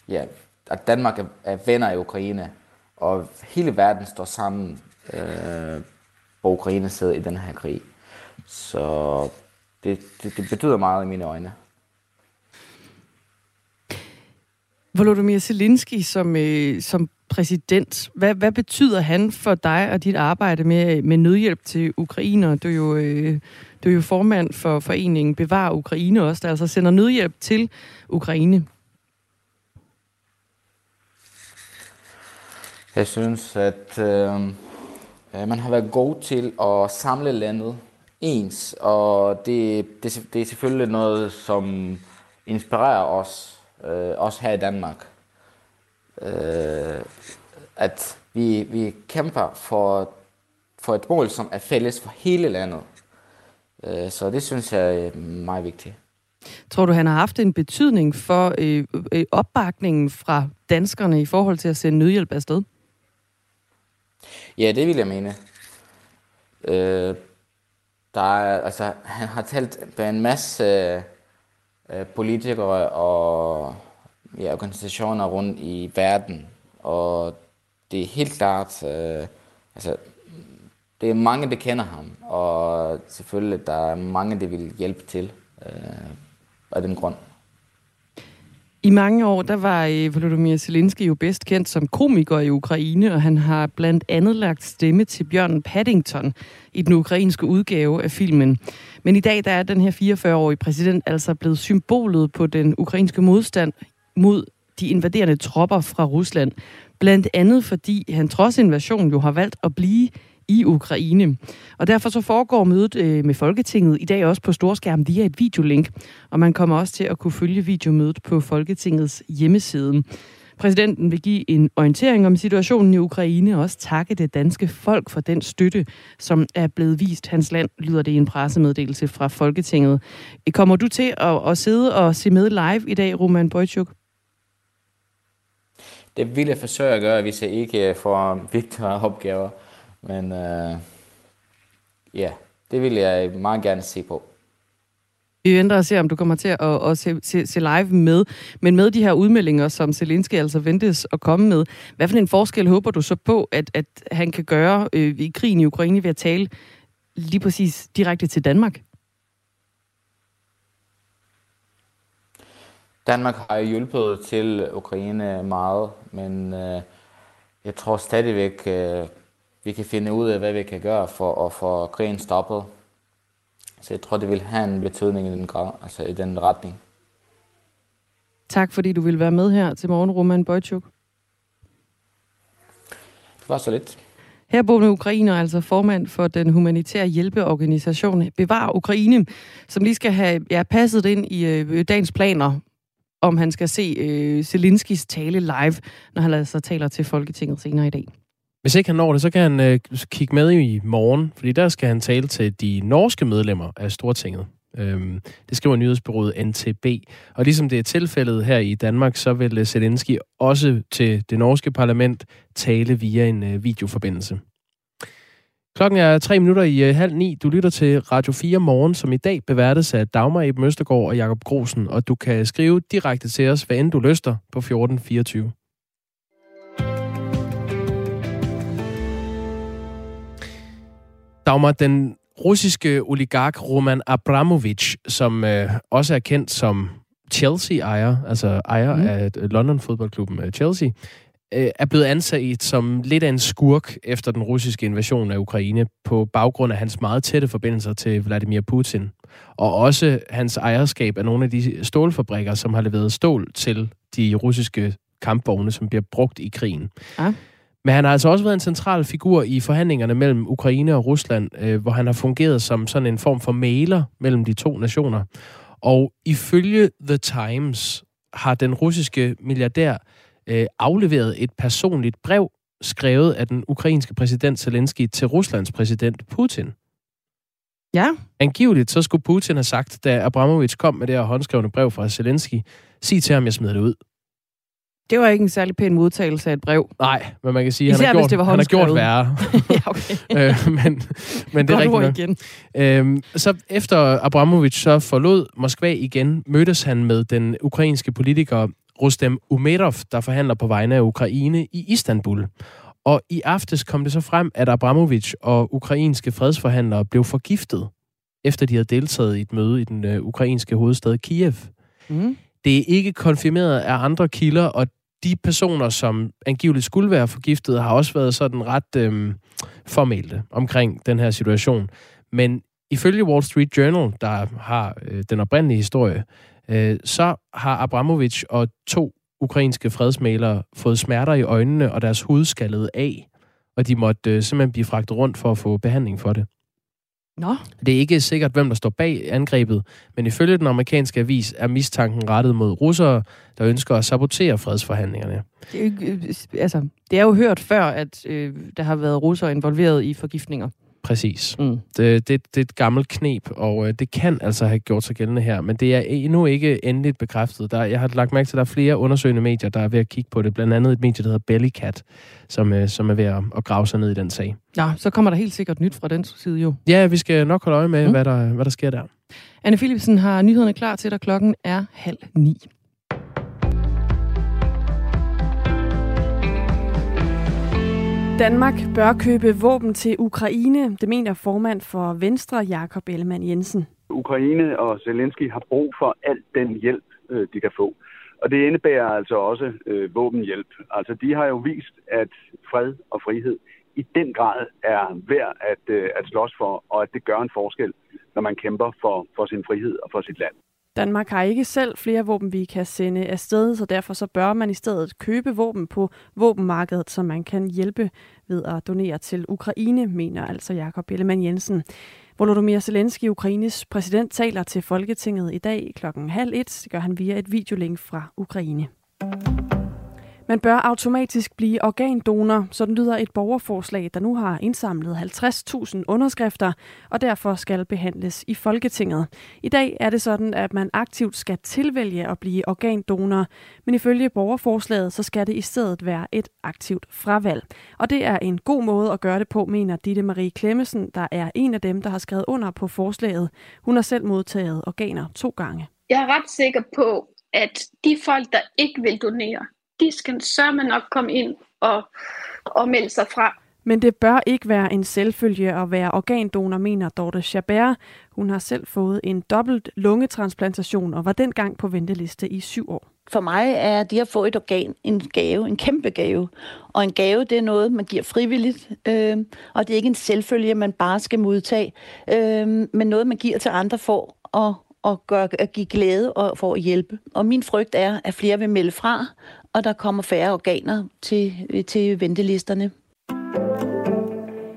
[SPEAKER 8] ja, at Danmark er, er venner i Ukraine, og hele verden står sammen øh, på Ukraines side i den her krig. Så det, det, det betyder meget i mine øjne.
[SPEAKER 1] Volodymyr Zelensky som, øh, som præsident, hvad, hvad betyder han for dig og dit arbejde med, med nødhjælp til Ukrainer? Du er jo, øh, du er jo formand for foreningen Bevar Ukraine også, der altså sender nødhjælp til Ukraine.
[SPEAKER 8] Jeg synes, at øh, øh, man har været god til at samle landet ens, og det, det, det er selvfølgelig noget, som inspirerer os, øh, også her i Danmark. Øh, at vi, vi kæmper for, for et mål, som er fælles for hele landet. Øh, så det synes jeg er meget vigtigt.
[SPEAKER 1] Tror du, han har haft en betydning for øh, øh opbakningen fra danskerne i forhold til at sende nødhjælp afsted?
[SPEAKER 8] Ja, det vil jeg mene. Øh, der er, altså, han har talt med en masse øh, politikere og ja, organisationer rundt i verden, og det er helt klart, øh, altså, det er mange, der kender ham, og selvfølgelig der er mange, der vil hjælpe til øh, af den grund.
[SPEAKER 1] I mange år, der var øh, Volodymyr Zelensky jo bedst kendt som komiker i Ukraine, og han har blandt andet lagt stemme til Bjørn Paddington i den ukrainske udgave af filmen. Men i dag der er den her 44-årige præsident altså blevet symbolet på den ukrainske modstand mod de invaderende tropper fra Rusland. Blandt andet fordi han trods invasionen jo har valgt at blive i Ukraine. Og derfor så foregår mødet øh, med Folketinget i dag også på storskærm via et videolink, og man kommer også til at kunne følge videomødet på Folketingets hjemmeside. Præsidenten vil give en orientering om situationen i Ukraine og også takke det danske folk for den støtte, som er blevet vist hans land, lyder det i en pressemeddelelse fra Folketinget. Kommer du til at, at sidde og se med live i dag, Roman Bojtjuk?
[SPEAKER 8] Det vil jeg forsøge at gøre, hvis jeg ikke øh, får vigtigere opgaver. Men øh, ja, det vil jeg meget gerne se på.
[SPEAKER 1] Vi venter og ser, om du kommer til at, at se, se, se live med. Men med de her udmeldinger, som Zelensky altså ventes at komme med, hvad for en forskel håber du så på, at, at han kan gøre øh, i krigen i Ukraine ved at tale lige præcis direkte til Danmark?
[SPEAKER 8] Danmark har hjulpet til Ukraine meget, men øh, jeg tror stadigvæk, øh, vi kan finde ud af, hvad vi kan gøre for at få krigen stoppet. Så jeg tror, det vil have en betydning i den, grad, altså i den retning.
[SPEAKER 1] Tak fordi du vil være med her til morgen, Roman Bojtjuk.
[SPEAKER 8] Det var så lidt.
[SPEAKER 1] Herboende ukrainer er altså formand for den humanitære hjælpeorganisation Bevar Ukraine, som lige skal have ja, passet ind i øh, dagens planer, om han skal se øh, Zelinskis tale live, når han altså taler til Folketinget senere i dag.
[SPEAKER 2] Hvis ikke han når det, så kan han øh, kigge med i morgen, fordi der skal han tale til de norske medlemmer af Stortinget. Øhm, det skriver nyhedsbyrået NTB. Og ligesom det er tilfældet her i Danmark, så vil øh, Zelensky også til det norske parlament tale via en øh, videoforbindelse. Klokken er tre minutter i øh, halv ni. Du lytter til Radio 4 Morgen, som i dag beværtes af Dagmar Eben Østergaard og Jakob Grosen, og du kan skrive direkte til os, hvad end du lyster, på 1424. Dagmar, den russiske oligark Roman Abramovich, som øh, også er kendt som Chelsea-ejer, altså ejer mm. af London-fodboldklubben øh, Chelsea, øh, er blevet ansat som lidt af en skurk efter den russiske invasion af Ukraine på baggrund af hans meget tætte forbindelser til Vladimir Putin. Og også hans ejerskab af nogle af de stålfabrikker, som har leveret stål til de russiske kampvogne, som bliver brugt i krigen. Ja. Men han har altså også været en central figur i forhandlingerne mellem Ukraine og Rusland, øh, hvor han har fungeret som sådan en form for mailer mellem de to nationer. Og ifølge The Times har den russiske milliardær øh, afleveret et personligt brev, skrevet af den ukrainske præsident Zelensky til Ruslands præsident Putin.
[SPEAKER 1] Ja.
[SPEAKER 2] Angiveligt så skulle Putin have sagt, da Abramovich kom med det her håndskrevne brev fra Zelensky, sig til ham, jeg smider det ud.
[SPEAKER 1] Det var ikke en særlig pæn modtagelse af et brev.
[SPEAKER 2] Nej, men man kan sige, at han, har gjort, han har gjort værre. [LAUGHS]
[SPEAKER 1] ja, okay. [LAUGHS]
[SPEAKER 2] øh, men, men det er rigtigt igen. Øhm, så efter Abramovich så forlod Moskva igen, mødtes han med den ukrainske politiker Rustem Umerov, der forhandler på vegne af Ukraine i Istanbul. Og i aftes kom det så frem, at Abramovich og ukrainske fredsforhandlere blev forgiftet, efter de havde deltaget i et møde i den øh, ukrainske hovedstad Kiev. Mm. Det er ikke konfirmeret af andre kilder, og de personer, som angiveligt skulle være forgiftet, har også været sådan ret øh, formelle omkring den her situation. Men ifølge Wall Street Journal, der har øh, den oprindelige historie, øh, så har Abramovich og to ukrainske fredsmalere fået smerter i øjnene og deres hud skaldet af, og de måtte øh, simpelthen blive fragtet rundt for at få behandling for det.
[SPEAKER 1] Nå.
[SPEAKER 2] Det er ikke sikkert, hvem der står bag angrebet, men ifølge den amerikanske avis er mistanken rettet mod russere, der ønsker at sabotere fredsforhandlingerne.
[SPEAKER 1] Det er jo, øh, altså, det er jo hørt før, at øh, der har været russere involveret i forgiftninger.
[SPEAKER 2] Præcis. Mm. Det, det, det er et gammelt knep, og øh, det kan altså have gjort sig gældende her, men det er endnu ikke endeligt bekræftet. Der, jeg har lagt mærke til, at der er flere undersøgende medier, der er ved at kigge på det. Blandt andet et medie, der hedder Bellycat, som, øh, som er ved at, at grave sig ned i den sag.
[SPEAKER 9] Ja, så kommer der helt sikkert nyt fra den side jo.
[SPEAKER 2] Ja, vi skal nok holde øje med, mm. hvad, der, hvad der sker der.
[SPEAKER 9] Anne Philipsen har nyhederne klar til dig. Klokken er halv ni. Danmark bør købe våben til Ukraine. Det mener formand for Venstre, Jakob Ellemann Jensen.
[SPEAKER 10] Ukraine og Zelensky har brug for al den hjælp, øh, de kan få. Og det indebærer altså også øh, våbenhjælp. Altså de har jo vist, at fred og frihed i den grad er værd at, øh, at slås for, og at det gør en forskel, når man kæmper for, for sin frihed og for sit land.
[SPEAKER 9] Danmark har ikke selv flere våben, vi kan sende afsted, så derfor så bør man i stedet købe våben på våbenmarkedet, så man kan hjælpe ved at donere til Ukraine, mener altså Jakob Ellemann Jensen. Volodymyr Zelensky, Ukraines præsident, taler til Folketinget i dag klokken halv et. Det gør han via et videolink fra Ukraine. Man bør automatisk blive organdonor, sådan lyder et borgerforslag, der nu har indsamlet 50.000 underskrifter, og derfor skal behandles i Folketinget. I dag er det sådan, at man aktivt skal tilvælge at blive organdonor, men ifølge borgerforslaget, så skal det i stedet være et aktivt fravalg. Og det er en god måde at gøre det på, mener Ditte Marie Klemmesen, der er en af dem, der har skrevet under på forslaget. Hun har selv modtaget organer to gange.
[SPEAKER 4] Jeg er ret sikker på, at de folk, der ikke vil donere, de skal sørge nok komme ind og, og melde sig fra.
[SPEAKER 9] Men det bør ikke være en selvfølge at være organdonor, mener Dorte Chabert. Hun har selv fået en dobbelt lungetransplantation og var dengang på venteliste i syv år.
[SPEAKER 5] For mig er det at få et organ en gave, en kæmpe gave. Og en gave, det er noget, man giver frivilligt. Øh, og det er ikke en selvfølge, man bare skal modtage. Øh, men noget, man giver til andre for at, at, gøre, at give glæde og for at hjælpe. Og min frygt er, at flere vil melde fra, og der kommer færre organer til, til ventelisterne.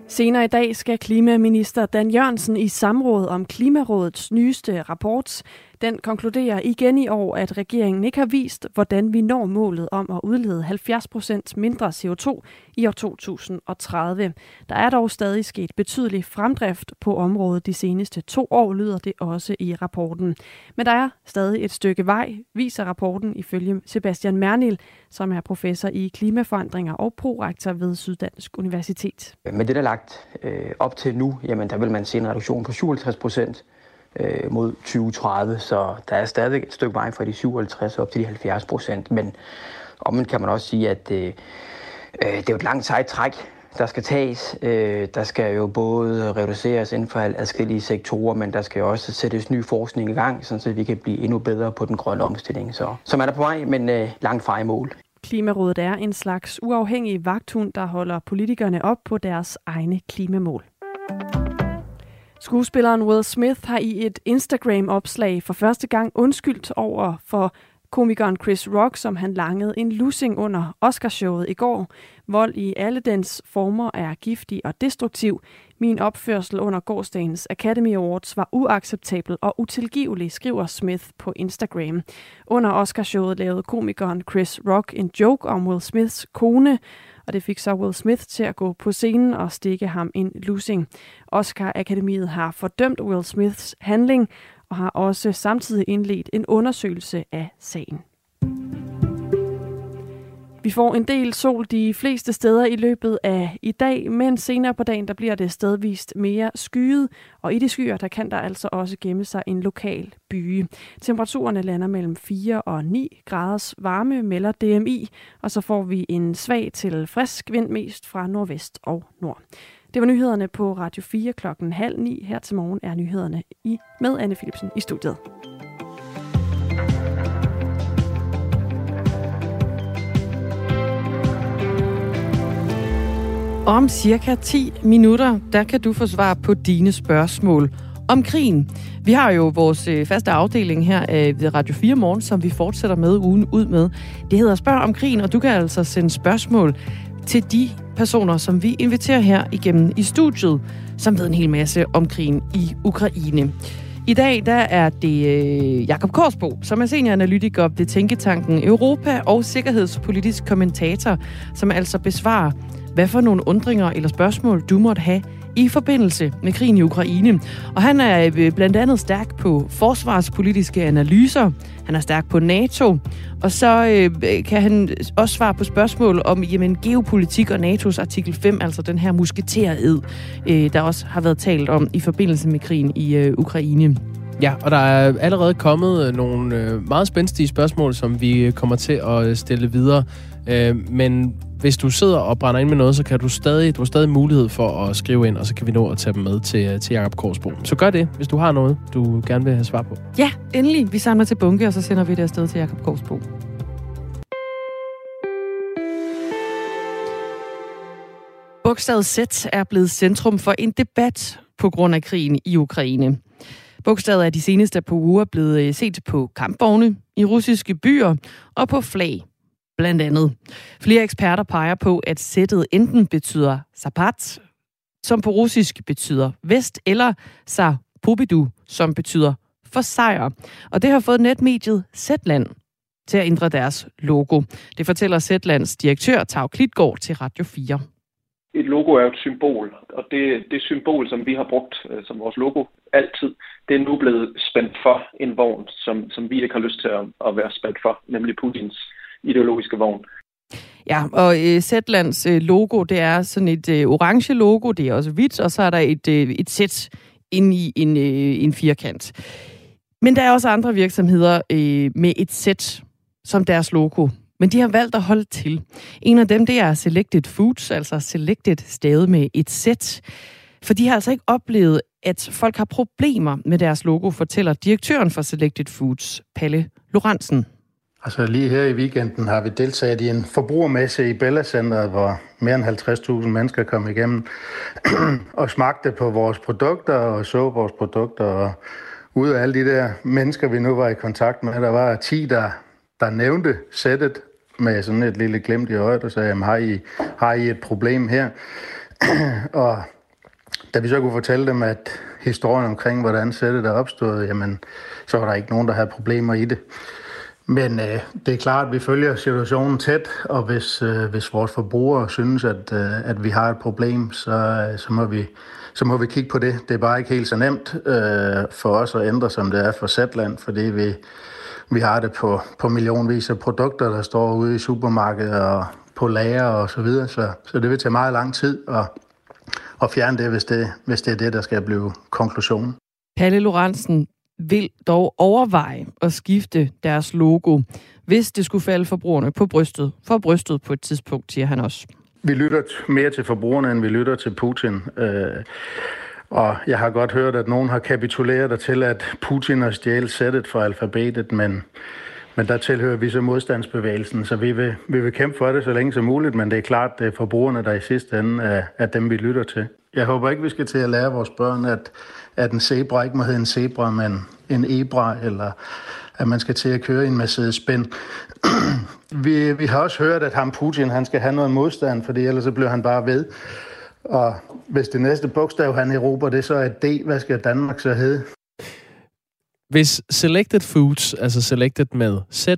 [SPEAKER 9] Senere i dag skal klimaminister Dan Jørgensen i samråd om Klimarådets nyeste rapport den konkluderer igen i år, at regeringen ikke har vist, hvordan vi når målet om at udlede 70% mindre CO2 i år 2030. Der er dog stadig sket betydelig fremdrift på området de seneste to år, lyder det også i rapporten. Men der er stadig et stykke vej, viser rapporten ifølge Sebastian Mernil, som er professor i klimaforandringer og prorektor ved Syddansk Universitet.
[SPEAKER 11] Med det, der er lagt øh, op til nu, jamen der vil man se en reduktion på 57 procent øh, mod 2030, så der er stadig et stykke vej fra de 57 op til de 70 procent. Men omvendt kan man også sige, at øh, øh, det er et langt sejt træk, der skal tages. Øh, der skal jo både reduceres inden for adskillige sektorer, men der skal også sættes ny forskning i gang, så vi kan blive endnu bedre på den grønne omstilling. Så, så man er på vej, men øh, langt fra i mål.
[SPEAKER 9] Klimarådet er en slags uafhængig vagthund, der holder politikerne op på deres egne klimamål. Skuespilleren Will Smith har i et Instagram-opslag for første gang undskyldt over for komikeren Chris Rock, som han langede en lussing under Oscarshowet i går. Vold i alle dens former er giftig og destruktiv. Min opførsel under gårdsdagens Academy Awards var uacceptabel og utilgivelig, skriver Smith på Instagram. Under Oscarshowet lavede komikeren Chris Rock en joke om Will Smiths kone, og det fik så Will Smith til at gå på scenen og stikke ham en lussing. Oscar-akademiet har fordømt Will Smiths handling og har også samtidig indledt en undersøgelse af sagen. Vi får en del sol de fleste steder i løbet af i dag, men senere på dagen der bliver det stedvist mere skyet, og i de skyer der kan der altså også gemme sig en lokal byge. Temperaturerne lander mellem 4 og 9 graders varme, melder DMI, og så får vi en svag til frisk vind mest fra nordvest og nord. Det var nyhederne på Radio 4 klokken halv ni. Her til morgen er nyhederne i med Anne Philipsen i studiet. Om cirka 10 minutter, der kan du få svar på dine spørgsmål om krigen. Vi har jo vores øh, faste afdeling her øh, ved Radio 4 Morgen, som vi fortsætter med ugen ud med. Det hedder Spørg om krigen, og du kan altså sende spørgsmål til de personer, som vi inviterer her igennem i studiet, som ved en hel masse om krigen i Ukraine. I dag der er det øh, Jakob Korsbo, som er senioranalytiker ved Tænketanken Europa og sikkerhedspolitisk kommentator, som altså besvarer
[SPEAKER 1] hvad for nogle undringer eller spørgsmål du måtte have i forbindelse med krigen i Ukraine. Og han er øh, blandt andet stærk på forsvarspolitiske analyser, han er stærk på NATO, og så øh, kan han også svare på spørgsmål om jamen, geopolitik og NATO's artikel 5, altså den her musketered, øh, der også har været talt om i forbindelse med krigen i øh, Ukraine.
[SPEAKER 2] Ja, og der er allerede kommet øh, nogle øh, meget spændstige spørgsmål, som vi kommer til at stille videre. Men hvis du sidder og brænder ind med noget, så kan du stadig, du har stadig mulighed for at skrive ind, og så kan vi nå at tage dem med til, øh, til Jacob Korsbo. Så gør det, hvis du har noget, du gerne vil have svar på.
[SPEAKER 1] Ja, endelig. Vi samler til bunke, og så sender vi det afsted til Jacob Korsbo. Bogstavet Z er blevet centrum for en debat på grund af krigen i Ukraine. Bogstavet er de seneste par uger blevet øh, set på kampvogne, i russiske byer og på flag, blandt andet. Flere eksperter peger på, at sættet enten betyder zapat, som på russisk betyder vest, eller sa pobidu, som betyder for sejr. Og det har fået netmediet Zetland til at ændre deres logo. Det fortæller Zetlands direktør, Tav Klitgaard, til Radio 4
[SPEAKER 12] et logo er jo et symbol, og det, det symbol, som vi har brugt øh, som vores logo altid, det er nu blevet spændt for en vogn, som, som vi ikke har lyst til at, at være spændt for, nemlig Putins ideologiske vogn.
[SPEAKER 1] Ja, og øh, Zetlands øh, logo, det er sådan et øh, orange logo, det er også hvidt, og så er der et, øh, et sæt ind i en, øh, en firkant. Men der er også andre virksomheder øh, med et sæt som deres logo. Men de har valgt at holde til. En af dem, det er Selected Foods, altså Selected stadig med et sæt. For de har altså ikke oplevet, at folk har problemer med deres logo, fortæller direktøren for Selected Foods, Palle Lorentzen.
[SPEAKER 13] Altså lige her i weekenden har vi deltaget i en forbrugermesse i Bella Centeret, hvor mere end 50.000 mennesker kom igennem [CLEARS THROAT] og smagte på vores produkter og så vores produkter. Og ud af alle de der mennesker, vi nu var i kontakt med, der var 10, der, der nævnte sættet med sådan et lille glimt i øjet og sagde, jamen, har, I, har I et problem her? [CLEARS THROAT] og da vi så kunne fortælle dem, at historien omkring, hvordan sættet er opstået, jamen, så var der ikke nogen, der havde problemer i det. Men øh, det er klart, at vi følger situationen tæt, og hvis, øh, hvis vores forbrugere synes, at, øh, at vi har et problem, så, øh, så, må vi, så må vi kigge på det. Det er bare ikke helt så nemt øh, for os at ændre, som det er for Zetland, fordi vi, vi har det på, på millionvis af produkter, der står ude i supermarkedet og på lager og så videre, så, så det vil tage meget lang tid at, at fjerne det hvis, det, hvis det er det, der skal blive konklusionen.
[SPEAKER 1] Palle Lorentzen vil dog overveje at skifte deres logo, hvis det skulle falde forbrugerne på brystet, for brystet på et tidspunkt, siger han også.
[SPEAKER 13] Vi lytter mere til forbrugerne, end vi lytter til Putin. Øh, og jeg har godt hørt, at nogen har kapituleret til, at Putin har stjælet sættet fra alfabetet, men, men der tilhører vi så modstandsbevægelsen, så vi vil, vi vil kæmpe for det så længe som muligt, men det er klart, det er forbrugerne, der i sidste ende er, er dem, vi lytter til. Jeg håber ikke, vi skal til at lære vores børn, at, at en zebra ikke må hedde en zebra, men en ebra, eller at man skal til at køre i en Mercedes-Benz. [CLEARS THROAT] vi, vi har også hørt, at ham Putin han skal have noget modstand, for ellers så bliver han bare ved. Og hvis det næste bogstav, han erobrer, det så er D, hvad skal Danmark så hedde?
[SPEAKER 2] Hvis Selected Foods, altså Selected med Z,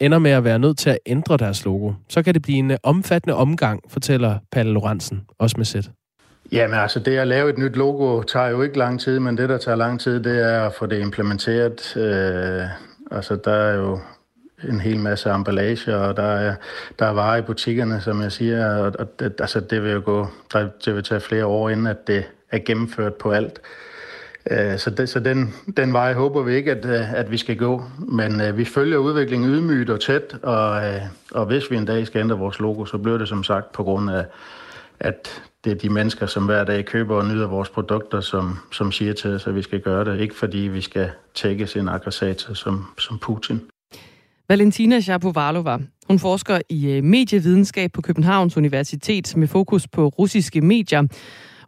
[SPEAKER 2] ender med at være nødt til at ændre deres logo, så kan det blive en omfattende omgang, fortæller Palle Lorentzen, også med Z.
[SPEAKER 13] Jamen altså, det at lave et nyt logo tager jo ikke lang tid, men det, der tager lang tid, det er at få det implementeret. Øh, altså, der er jo en hel masse emballage, og der er, der er varer i butikkerne, som jeg siger, og, og det, altså, det vil jo gå, der, det vil tage flere år, inden at det er gennemført på alt. Øh, så, det, så den, den vej håber vi ikke, at, øh, at vi skal gå. Men uh, vi følger udviklingen ydmygt og tæt, og, uh, og hvis vi en dag skal ændre vores logo, så bliver det som sagt på grund af, at det er de mennesker, som hver dag køber og nyder vores produkter, som, som siger til os, at vi skal gøre det. Ikke fordi vi skal tække sin aggressator som, som Putin.
[SPEAKER 1] Valentina Shapovalova. Hun forsker i øh, medievidenskab på Københavns Universitet med fokus på russiske medier.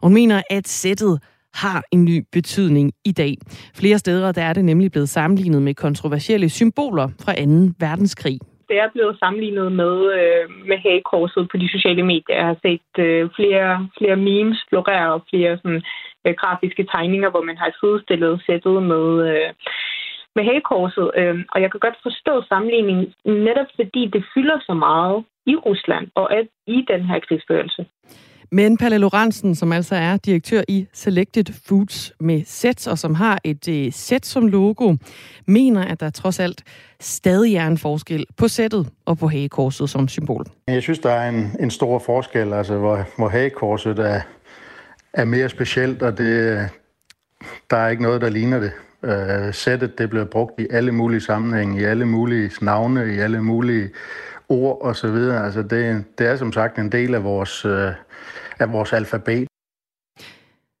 [SPEAKER 1] Hun mener, at sættet har en ny betydning i dag. Flere steder der er det nemlig blevet sammenlignet med kontroversielle symboler fra 2. verdenskrig.
[SPEAKER 14] Det er blevet sammenlignet med, øh, med hagekorset på de sociale medier. Jeg har set øh, flere, flere memes florere og flere sådan, øh, grafiske tegninger, hvor man har sidestillet sættet med, øh, med hagekorset. Øh, og jeg kan godt forstå sammenligningen, netop fordi det fylder så meget i Rusland og at i den her krigsførelse.
[SPEAKER 1] Men Palle Lorentzen, som altså er direktør i Selected Foods med sæt, og som har et øh, sæt som logo, mener, at der trods alt stadig er en forskel på sættet og på hagekorset som symbol.
[SPEAKER 13] Jeg synes, der er en, en stor forskel, altså hvor, hvor hagekorset er, er mere specielt, og det, der er ikke noget, der ligner det. Øh, sættet det bliver brugt i alle mulige sammenhænge, i alle mulige navne, i alle mulige ord osv. Altså det, det er som sagt en del af vores, øh, af vores alfabet.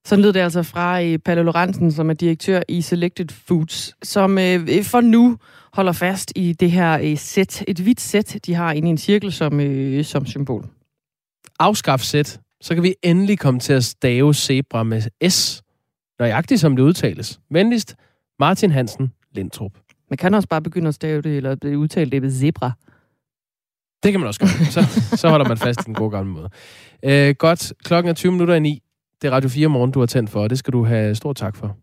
[SPEAKER 1] Sådan lød det altså fra øh, Palle Lorentzen, som er direktør i Selected Foods, som øh, for nu holder fast i det her øh, sæt, et hvidt sæt, de har inde i en cirkel som, øh, som symbol.
[SPEAKER 2] Afskaf sæt, så kan vi endelig komme til at stave zebra med S, nøjagtigt som det udtales. Venligst, Martin Hansen Lindtrup.
[SPEAKER 1] Man kan også bare begynde at stave det, eller udtale det med zebra.
[SPEAKER 2] Det kan man også gøre. Så, så holder man fast i den gode gamle måde. Øh, godt. Klokken er 20 minutter i 9. Det er Radio 4 morgen, du har tændt for, og det skal du have stor tak for.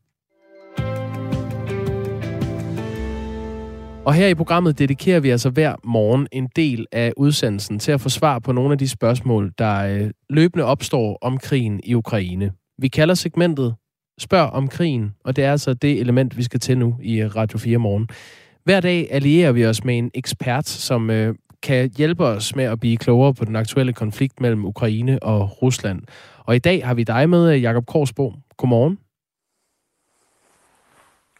[SPEAKER 2] Og her i programmet dedikerer vi altså hver morgen en del af udsendelsen til at få svar på nogle af de spørgsmål, der øh, løbende opstår om krigen i Ukraine. Vi kalder segmentet Spørg om krigen, og det er altså det element, vi skal til nu i Radio 4 morgen. Hver dag allierer vi os med en ekspert, som øh, kan hjælpe os med at blive klogere på den aktuelle konflikt mellem Ukraine og Rusland. Og i dag har vi dig med, Jakob Korsbo. Godmorgen.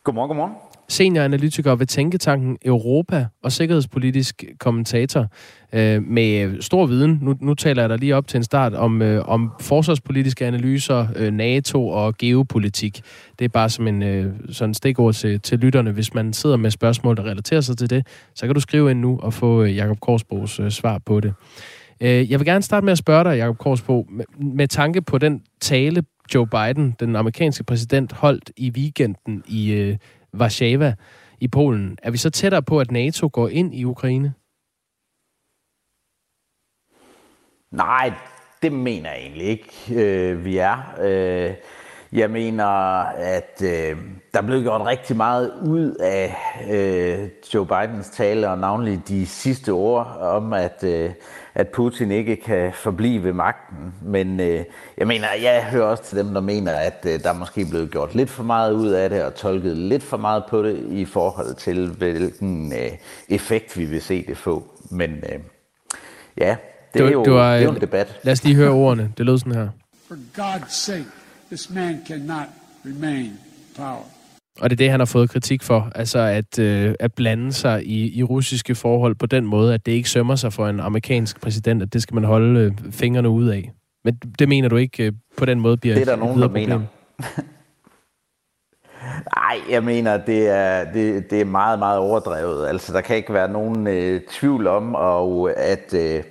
[SPEAKER 15] Godmorgen, godmorgen
[SPEAKER 2] senioranalytiker ved Tænketanken Europa og sikkerhedspolitisk kommentator øh, med øh, stor viden. Nu, nu taler jeg dig lige op til en start om, øh, om forsvarspolitiske analyser, øh, NATO og geopolitik. Det er bare som en øh, sådan stikord til, til lytterne. Hvis man sidder med spørgsmål, der relaterer sig til det, så kan du skrive ind nu og få øh, Jakob Korsbos øh, svar på det. Øh, jeg vil gerne starte med at spørge dig, Jakob Korsbo, med, med tanke på den tale, Joe Biden, den amerikanske præsident, holdt i weekenden i, øh, Warszawa i Polen. Er vi så tættere på, at NATO går ind i Ukraine?
[SPEAKER 15] Nej, det mener jeg egentlig ikke, øh, vi er. Øh, jeg mener, at øh, der blev gjort rigtig meget ud af øh, Joe Bidens tale, og navnlig de sidste ord om, at, øh, at Putin ikke kan forblive ved magten. Men øh, jeg mener, jeg hører også til dem, der mener, at øh, der er måske blevet gjort lidt for meget ud af det, og tolket lidt for meget på det i forhold til, hvilken øh, effekt vi vil se det få. Men øh, ja, det, er jo, det, var, det er jo en debat.
[SPEAKER 2] Lad os lige høre ordene. Det lød sådan her.
[SPEAKER 16] For God's sake, this man cannot remain power.
[SPEAKER 2] Og det er det, han har fået kritik for, altså at, øh, at blande sig i, i russiske forhold på den måde, at det ikke sømmer sig for en amerikansk præsident, at det skal man holde øh, fingrene ud af. Men det mener du ikke øh, på den måde bliver
[SPEAKER 15] Det er der nogen, der mener. Nej, [LAUGHS] jeg mener, det er, det, det er meget, meget overdrevet. Altså, der kan ikke være nogen øh, tvivl om, og at... Øh,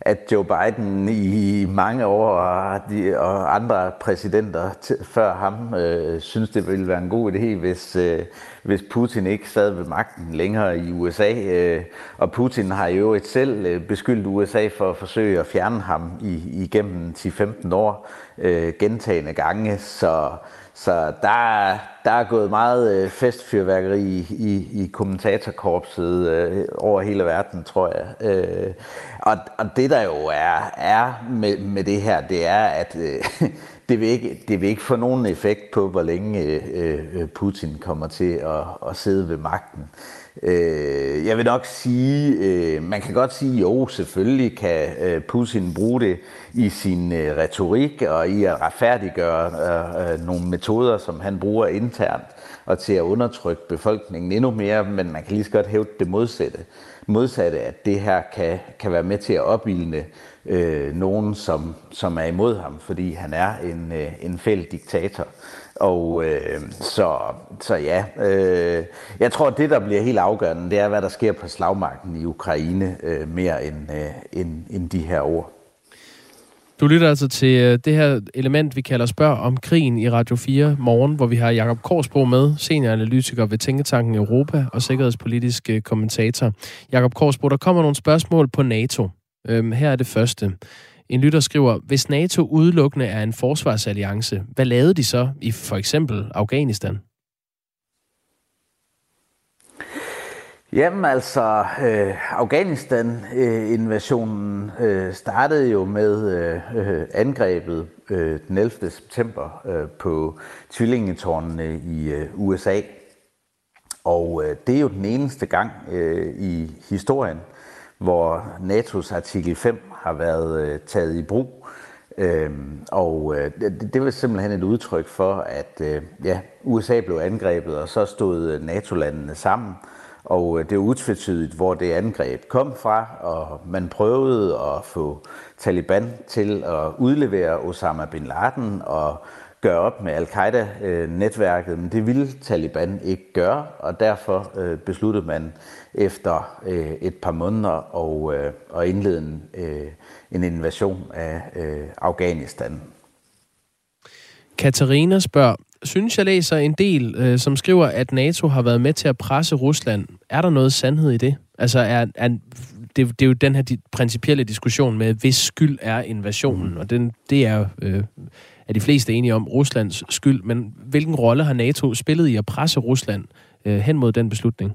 [SPEAKER 15] at Joe Biden i mange år og, de, og andre præsidenter før ham øh, synes, det ville være en god idé, hvis, øh, hvis Putin ikke sad ved magten længere i USA. Øh, og Putin har jo et selv øh, beskyldt USA for at forsøge at fjerne ham i, igennem 10-15 år øh, gentagende gange. Så så der, der er gået meget øh, festfyrværkeri i, i, i kommentatorkorpset øh, over hele verden, tror jeg. Øh, og, og det der jo er, er med, med det her, det er, at øh, [LAUGHS] det, vil ikke, det vil ikke få nogen effekt på, hvor længe øh, øh, Putin kommer til at, at sidde ved magten. Øh, jeg vil nok sige, øh, man kan godt sige, jo, selvfølgelig kan øh, Putin bruge det i sin øh, retorik og i at retfærdiggøre øh, øh, nogle metoder, som han bruger internt og til at undertrykke befolkningen endnu mere, men man kan lige så godt hæve det modsatte. Modsatte, at det her kan, kan være med til at opildne øh, nogen, som, som er imod ham, fordi han er en, øh, en fæld diktator. Og øh, så, så ja, øh, jeg tror, at det, der bliver helt afgørende, det er, hvad der sker på slagmarken i Ukraine, øh, mere end, øh, end, end de her ord.
[SPEAKER 2] Du lytter altså til øh, det her element, vi kalder Spørg om krigen i Radio 4 morgen, hvor vi har Jakob Korsbro med, senioranalytiker ved Tænketanken Europa og sikkerhedspolitisk øh, kommentator. Jakob Korsbro, der kommer nogle spørgsmål på NATO. Øhm, her er det første. En lytter skriver, hvis NATO udelukkende er en forsvarsalliance, hvad lavede de så i for eksempel Afghanistan?
[SPEAKER 15] Jamen altså, øh, Afghanistan-invasionen øh, startede jo med øh, angrebet øh, den 11. september øh, på tvillingetårnene i øh, USA. Og øh, det er jo den eneste gang øh, i historien, hvor NATO's artikel 5 har været øh, taget i brug. Øh, og øh, det, det var simpelthen et udtryk for, at øh, ja, USA blev angrebet, og så stod øh, NATO-landene sammen. Og øh, det er utvetydigt, hvor det angreb kom fra, og man prøvede at få Taliban til at udlevere Osama bin Laden og gøre op med al-Qaida-netværket, men det ville Taliban ikke gøre, og derfor øh, besluttede man efter øh, et par måneder at, indlede en, invasion af Afghanistan.
[SPEAKER 2] Katarina spørger, synes jeg læser en del, øh, som skriver, at NATO har været med til at presse Rusland. Er der noget sandhed i det? Altså, er, er, det, det er jo den her de, principielle diskussion med, hvis skyld er invasionen, og den, det er øh, er de fleste enige om Ruslands skyld, men hvilken rolle har NATO spillet i at presse Rusland øh, hen mod den beslutning?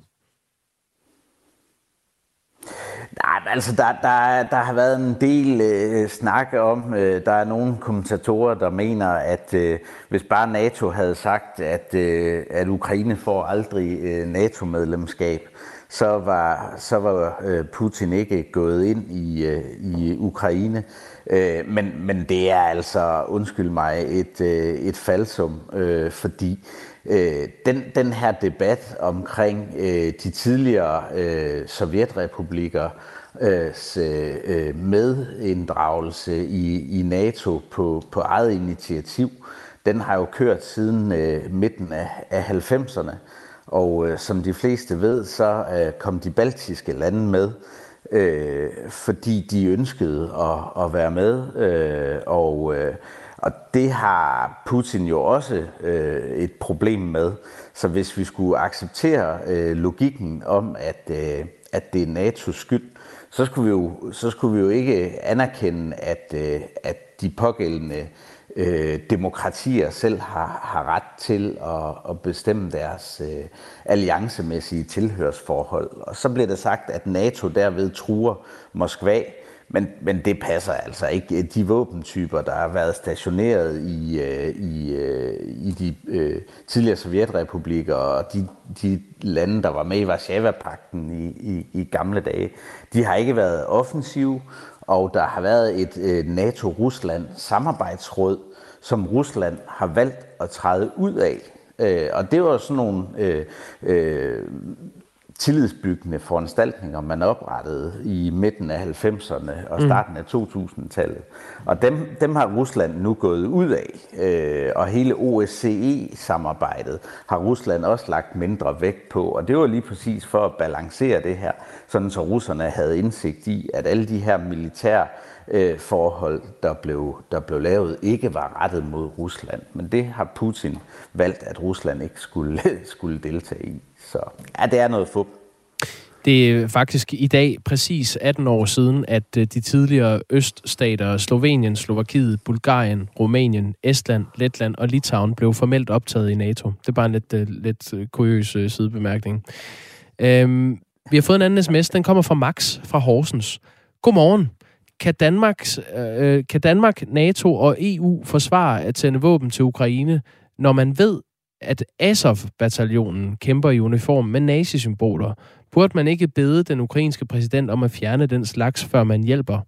[SPEAKER 15] Nej, altså der, der, der har været en del øh, snak om, øh, der er nogle kommentatorer, der mener, at øh, hvis bare NATO havde sagt, at, øh, at Ukraine får aldrig øh, NATO-medlemskab, så var, så var øh, Putin ikke gået ind i, øh, i Ukraine. Øh, men, men det er altså, undskyld mig, et, øh, et falsum, øh, fordi øh, den, den her debat omkring øh, de tidligere øh, sovjetrepublikker øh, øh, medinddragelse i, i NATO på, på eget initiativ, den har jo kørt siden øh, midten af, af 90'erne. Og øh, som de fleste ved, så øh, kom de baltiske lande med, øh, fordi de ønskede at, at være med. Øh, og, øh, og det har Putin jo også øh, et problem med. Så hvis vi skulle acceptere øh, logikken om, at, øh, at det er NATO's skyld, så skulle vi jo, så skulle vi jo ikke anerkende, at, øh, at de pågældende øh, demokratier selv har, har ret til at, at bestemme deres øh, alliancemæssige tilhørsforhold. Og så bliver det sagt, at NATO derved truer Moskva, men, men det passer altså ikke. De våbentyper, der har været stationeret i, øh, i, øh, i de øh, tidligere sovjetrepublikker og de, de lande, der var med i Varsava-pakten i, i, i gamle dage, de har ikke været offensive, og der har været et NATO-Rusland samarbejdsråd, som Rusland har valgt at træde ud af. Øh, og det var sådan nogle øh, øh, tillidsbyggende foranstaltninger, man oprettede i midten af 90'erne og mm. starten af 2000-tallet. Og dem, dem har Rusland nu gået ud af. Øh, og hele OSCE-samarbejdet har Rusland også lagt mindre vægt på. Og det var lige præcis for at balancere det her, sådan så russerne havde indsigt i, at alle de her militære øh, forhold, der blev, der blev lavet, ikke var rettet mod Rusland. Men det har Putin valgt, at Rusland ikke skulle, [LAUGHS] skulle deltage i. Så ja, det er noget fup.
[SPEAKER 2] Det er faktisk i dag præcis 18 år siden, at øh, de tidligere øststater Slovenien, Slovakiet, Bulgarien, Rumænien, Estland, Letland og Litauen blev formelt optaget i NATO. Det er bare en lidt, øh, lidt kurios kuriøs sidebemærkning. Øhm, vi har fået en anden sms. Den kommer fra Max fra Horsens. Godmorgen. Kan Danmarks, øh, kan Danmark, NATO og EU forsvare at sende våben til Ukraine, når man ved, at Azov-bataljonen kæmper i uniform med nazisymboler. Burde man ikke bede den ukrainske præsident om at fjerne den slags, før man hjælper?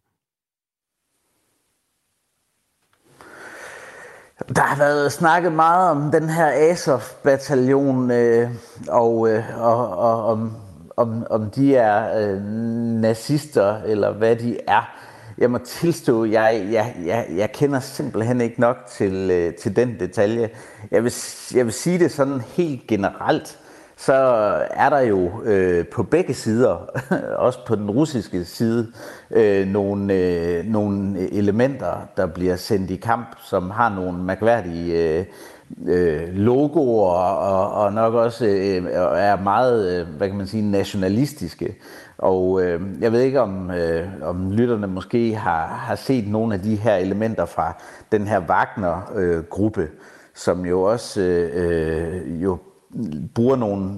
[SPEAKER 15] Der har været snakket meget om den her Azov-bataljon, øh, og, øh, og, og om, om, om de er øh, nazister, eller hvad de er. Jeg må tilstå, jeg, jeg, jeg, jeg kender simpelthen ikke nok til, øh, til den detalje. Jeg vil, jeg vil sige det sådan helt generelt, så er der jo øh, på begge sider, [LAUGHS] også på den russiske side, øh, nogle, øh, nogle elementer, der bliver sendt i kamp, som har nogle mærkværdige øh, øh, logoer og, og nok også øh, er meget, øh, hvad kan man sige, nationalistiske. Og øh, jeg ved ikke, om, øh, om lytterne måske har, har set nogle af de her elementer fra den her Wagner-gruppe, øh, som jo også øh, jo bruger nogle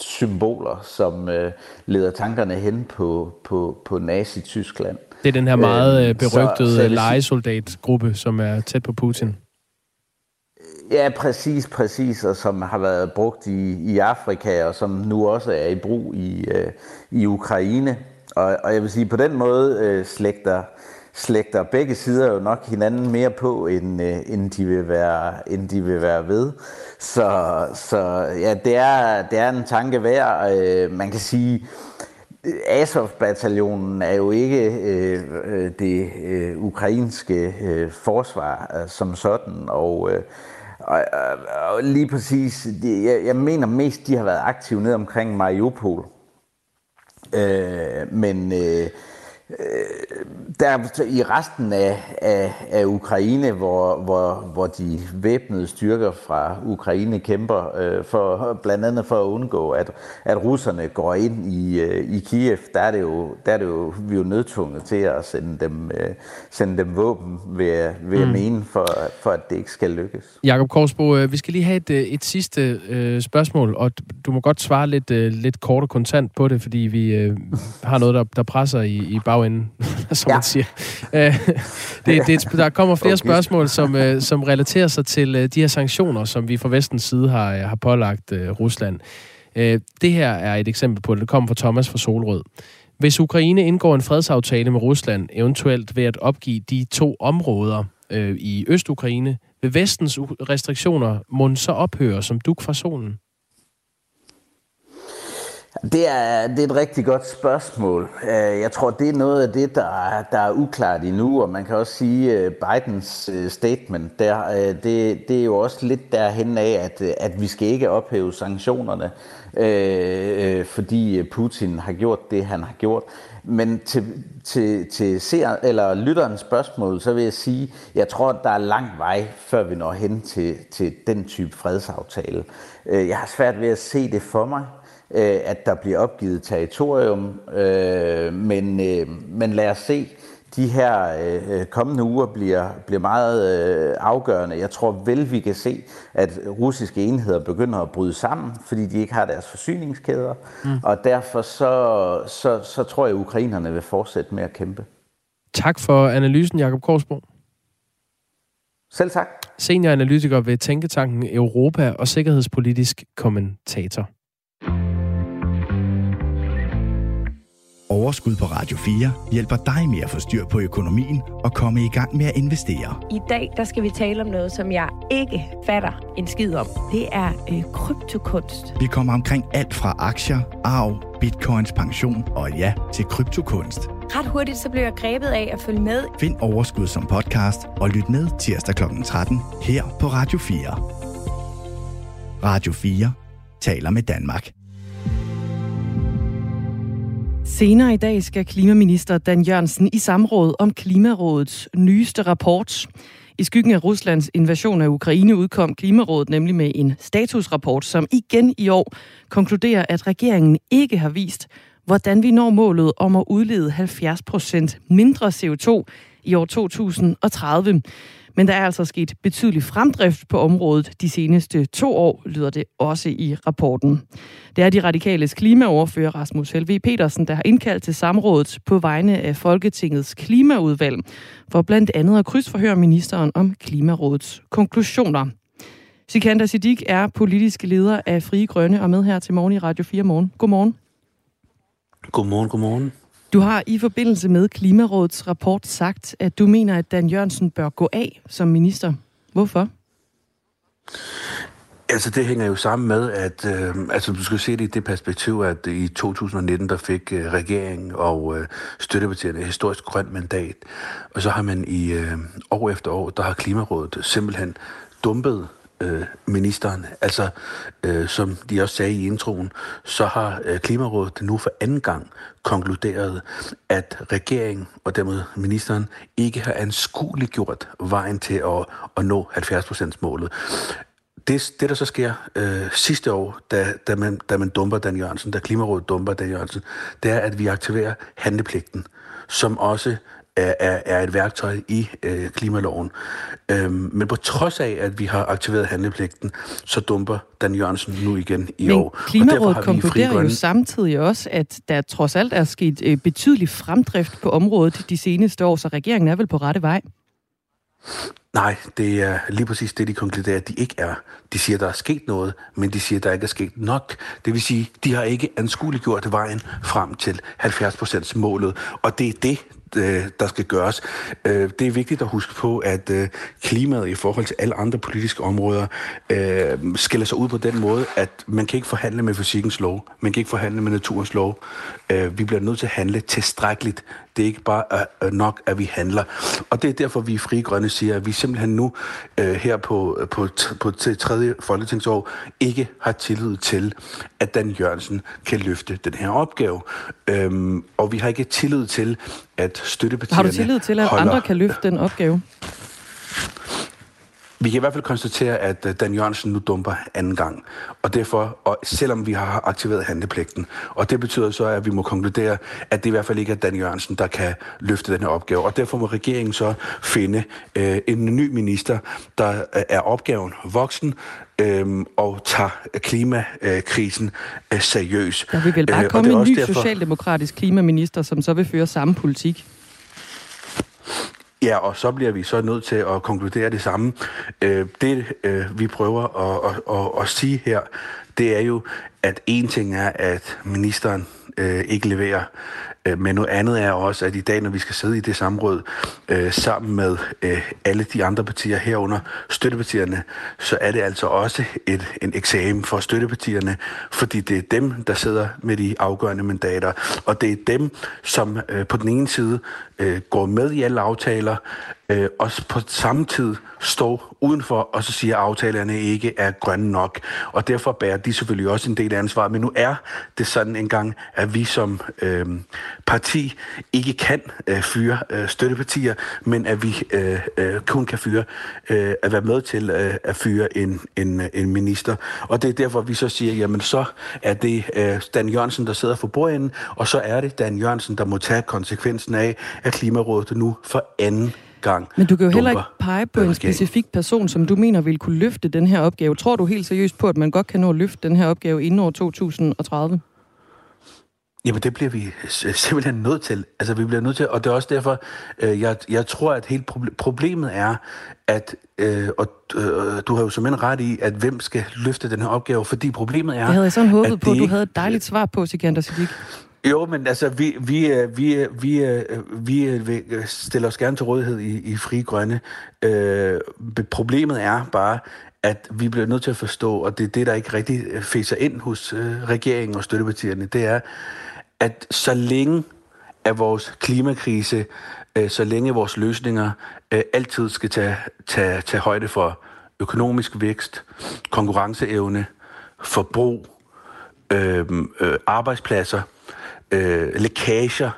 [SPEAKER 15] symboler, som øh, leder tankerne hen på, på, på Nazi-Tyskland.
[SPEAKER 2] Det er den her meget øh, berygtede så, så legesoldatgruppe, som er tæt på Putin.
[SPEAKER 15] Ja, præcis, præcis, og som har været brugt i, i Afrika, og som nu også er i brug i, øh, i Ukraine. Og, og jeg vil sige, på den måde øh, slægter, slægter begge sider jo nok hinanden mere på, end, øh, end, de, vil være, end de vil være ved. Så, så ja, det er, det er en tanke værd. Øh, man kan sige, Azov-bataljonen er jo ikke øh, øh det øh, ukrainske øh, forsvar øh, som sådan, og, øh, og, og, og lige præcis, de, jeg, jeg mener mest, de har været aktive ned omkring Mariupol. Øh, men øh, der i resten af, af, af Ukraine, hvor, hvor, hvor de væbnede styrker fra Ukraine kæmper øh, for blandt andet for at undgå, at, at russerne går ind i, øh, i Kiev, der er det jo, der er det jo, vi er jo nødtvunget til at sende dem, øh, sende dem våben, ved, ved mm. at mene, for, for at det ikke skal lykkes.
[SPEAKER 2] Jakob Korsbo, øh, vi skal lige have et, øh, et sidste øh, spørgsmål, og du må godt svare lidt, øh, lidt kort og kontant på det, fordi vi øh, har noget, der, der presser i, i bag bagenden, [LAUGHS] som ja. man siger. Øh, det, det, der kommer flere okay. spørgsmål, som, øh, som relaterer sig til øh, de her sanktioner, som vi fra vestens side har, har pålagt Rusland. Det her er et eksempel på det. Det kommer fra Thomas fra Solrød. Hvis Ukraine indgår en fredsaftale med Rusland, eventuelt ved at opgive de to områder øh, i Øst-Ukraine, vil vestens restriktioner må så ophøre som duk fra solen?
[SPEAKER 15] Det er, det er et rigtig godt spørgsmål. Øh, jeg tror, det er noget af det, der, er, der er uklart endnu, og man kan også sige, øh, Bidens øh, statement, der, det, det er jo også lidt derhen af, at, at vi skal ikke ophæve sanktionerne, øh, fordi Putin har gjort det, han har gjort. Men til, til, til seer, eller lytterens spørgsmål, så vil jeg sige, jeg tror, der er lang vej, før vi når hen til, til den type fredsaftale. Jeg har svært ved at se det for mig øh, at der bliver opgivet territorium, øh, men, øh, men lad os se, de her øh, kommende uger bliver, bliver meget øh, afgørende. Jeg tror vel, vi kan se, at russiske enheder begynder at bryde sammen, fordi de ikke har deres forsyningskæder, mm. og derfor så, så, så tror jeg, at ukrainerne vil fortsætte med at kæmpe.
[SPEAKER 2] Tak for analysen, Jakob Korsbo.
[SPEAKER 15] Selv tak.
[SPEAKER 2] Senioranalytiker ved Tænketanken Europa og sikkerhedspolitisk kommentator.
[SPEAKER 17] Overskud på Radio 4 hjælper dig med at få styr på økonomien og komme i gang med at investere.
[SPEAKER 18] I dag der skal vi tale om noget, som jeg ikke fatter en skid om. Det er øh, kryptokunst.
[SPEAKER 17] Vi kommer omkring alt fra aktier, arv, bitcoins, pension og ja, til kryptokunst.
[SPEAKER 18] Ret hurtigt så blev jeg grebet af at følge med.
[SPEAKER 17] Find Overskud som podcast og lyt med tirsdag kl. 13 her på Radio 4. Radio 4 taler med Danmark.
[SPEAKER 1] Senere i dag skal klimaminister Dan Jørgensen i samråd om Klimarådets nyeste rapport. I skyggen af Ruslands invasion af Ukraine udkom Klimarådet nemlig med en statusrapport, som igen i år konkluderer, at regeringen ikke har vist, hvordan vi når målet om at udlede 70 procent mindre CO2 i år 2030. Men der er altså sket betydelig fremdrift på området de seneste to år, lyder det også i rapporten. Det er de radikales klimaoverfører Rasmus Helve Petersen, der har indkaldt til samrådet på vegne af Folketingets klimaudvalg, for blandt andet at krydsforhøre ministeren om Klimarådets konklusioner. Sikander Siddiq er politisk leder af Frie Grønne og med her til morgen i Radio 4 Morgen. Godmorgen.
[SPEAKER 19] Godmorgen, godmorgen.
[SPEAKER 1] Du har i forbindelse med Klimarådets rapport sagt, at du mener, at Dan Jørgensen bør gå af som minister. Hvorfor?
[SPEAKER 19] Altså, det hænger jo sammen med, at øh, altså, du skal se det i det perspektiv, at i 2019, der fik øh, regeringen og øh, støttepartierne et historisk grønt mandat. Og så har man i øh, år efter år, der har Klimarådet simpelthen dumpet øh, ministeren. Altså, øh, som de også sagde i introen, så har øh, Klimarådet nu for anden gang konkluderet, at regeringen og dermed ministeren ikke har anskueligt gjort vejen til at, at nå 70%-målet. Det, det, der så sker øh, sidste år, da, da, man, da man dumper Dan Jørgensen, da Klimarådet dumper Dan Jørgensen, det er, at vi aktiverer handlepligten, som også er, er, er et værktøj i øh, klimaloven. Øhm, men på trods af, at vi har aktiveret handlepligten, så dumper Dan Jørgensen nu igen i
[SPEAKER 1] Men
[SPEAKER 19] år.
[SPEAKER 1] Klimarådet konkluderer jo samtidig også, at der trods alt er sket øh, betydelig fremdrift på området de seneste år, så regeringen er vel på rette vej?
[SPEAKER 19] Nej, det er lige præcis det, de konkluderer, at de ikke er. De siger, der er sket noget, men de siger, der ikke er sket nok. Det vil sige, de har ikke anskueliggjort vejen frem til 70% målet, og det er det, Øh, der skal gøres. Øh, det er vigtigt at huske på, at øh, klimaet i forhold til alle andre politiske områder skiller sig ud på den måde, at man kan ikke forhandle med fysikkens lov, man kan ikke forhandle med naturens lov. Vi bliver nødt til at handle tilstrækkeligt. Det er ikke bare nok, at vi handler. Og det er derfor, vi i Fri Grønne siger, at vi simpelthen nu her på, på, på til tredje folketingsår ikke har tillid til, at Dan Jørgensen kan løfte den her opgave. Øhm, og vi har ikke tillid til, at støttepartierne
[SPEAKER 1] Har du tillid til, at
[SPEAKER 19] holder...
[SPEAKER 1] andre kan løfte den opgave?
[SPEAKER 19] Vi kan i hvert fald konstatere, at øh, Dan Jørgensen nu dumper anden gang. Og derfor, og selvom vi har aktiveret handlepligten, og det betyder så, at vi må konkludere, at det i hvert fald ikke er Dan Jørgensen, der kan løfte den her opgave. Og derfor må regeringen så finde øh, en ny minister, der øh, er opgaven voksen, øhm, og tager klimakrisen øh, seriøst.
[SPEAKER 1] Der vil vel bare øh, komme en ny derfor... socialdemokratisk klimaminister, som så vil føre samme politik?
[SPEAKER 19] Ja, og så bliver vi så nødt til at konkludere det samme. Øh, det, øh, vi prøver at, at, at, at sige her, det er jo, at en ting er, at ministeren øh, ikke leverer Øh, men noget andet er også, at i dag, når vi skal sidde i det samråd øh, sammen med øh, alle de andre partier herunder støttepartierne, så er det altså også et, en eksamen for støttepartierne, fordi det er dem, der sidder med de afgørende mandater, og det er dem, som øh, på den ene side øh, går med i alle aftaler, øh, og på samme tid står udenfor, og så siger, at aftalerne ikke er grønne nok. Og derfor bærer de selvfølgelig også en del af ansvaret. Men nu er det sådan engang, at vi som øh, parti ikke kan øh, fyre øh, støttepartier, men at vi øh, øh, kun kan fyre, øh, at være med til øh, at fyre en, en, øh, en minister. Og det er derfor, vi så siger, jamen så er det øh, Dan Jørgensen, der sidder for bordenden, og så er det Dan Jørgensen, der må tage konsekvensen af, at Klimarådet nu for anden gang
[SPEAKER 1] Men du kan jo heller ikke pege på en specifik person, som du mener vil kunne løfte den her opgave. Tror du helt seriøst på, at man godt kan nå at løfte den her opgave inden år 2030?
[SPEAKER 19] Jamen, det bliver vi simpelthen nødt til. Altså, vi bliver nødt til, og det er også derfor, øh, jeg, jeg tror, at helt problemet er, at, øh, og øh, du har jo som en ret i, at hvem skal løfte den her opgave, fordi problemet er...
[SPEAKER 1] Det havde jeg sådan håbet på, at du havde et dejligt svar på, Sikander Siddiq.
[SPEAKER 19] Jo, men altså, vi, vi, øh, vi, øh, vi, øh, vi, vi stiller os gerne til rådighed i, i Fri Grønne. Øh, problemet er bare, at vi bliver nødt til at forstå, og det er det, der ikke rigtig fæser ind hos øh, regeringen og støttepartierne, det er, at så længe at vores klimakrise, øh, så længe vores løsninger øh, altid skal tage, tage, tage højde for økonomisk vækst, konkurrenceevne, forbrug, øh, øh, arbejdspladser, øh, lækager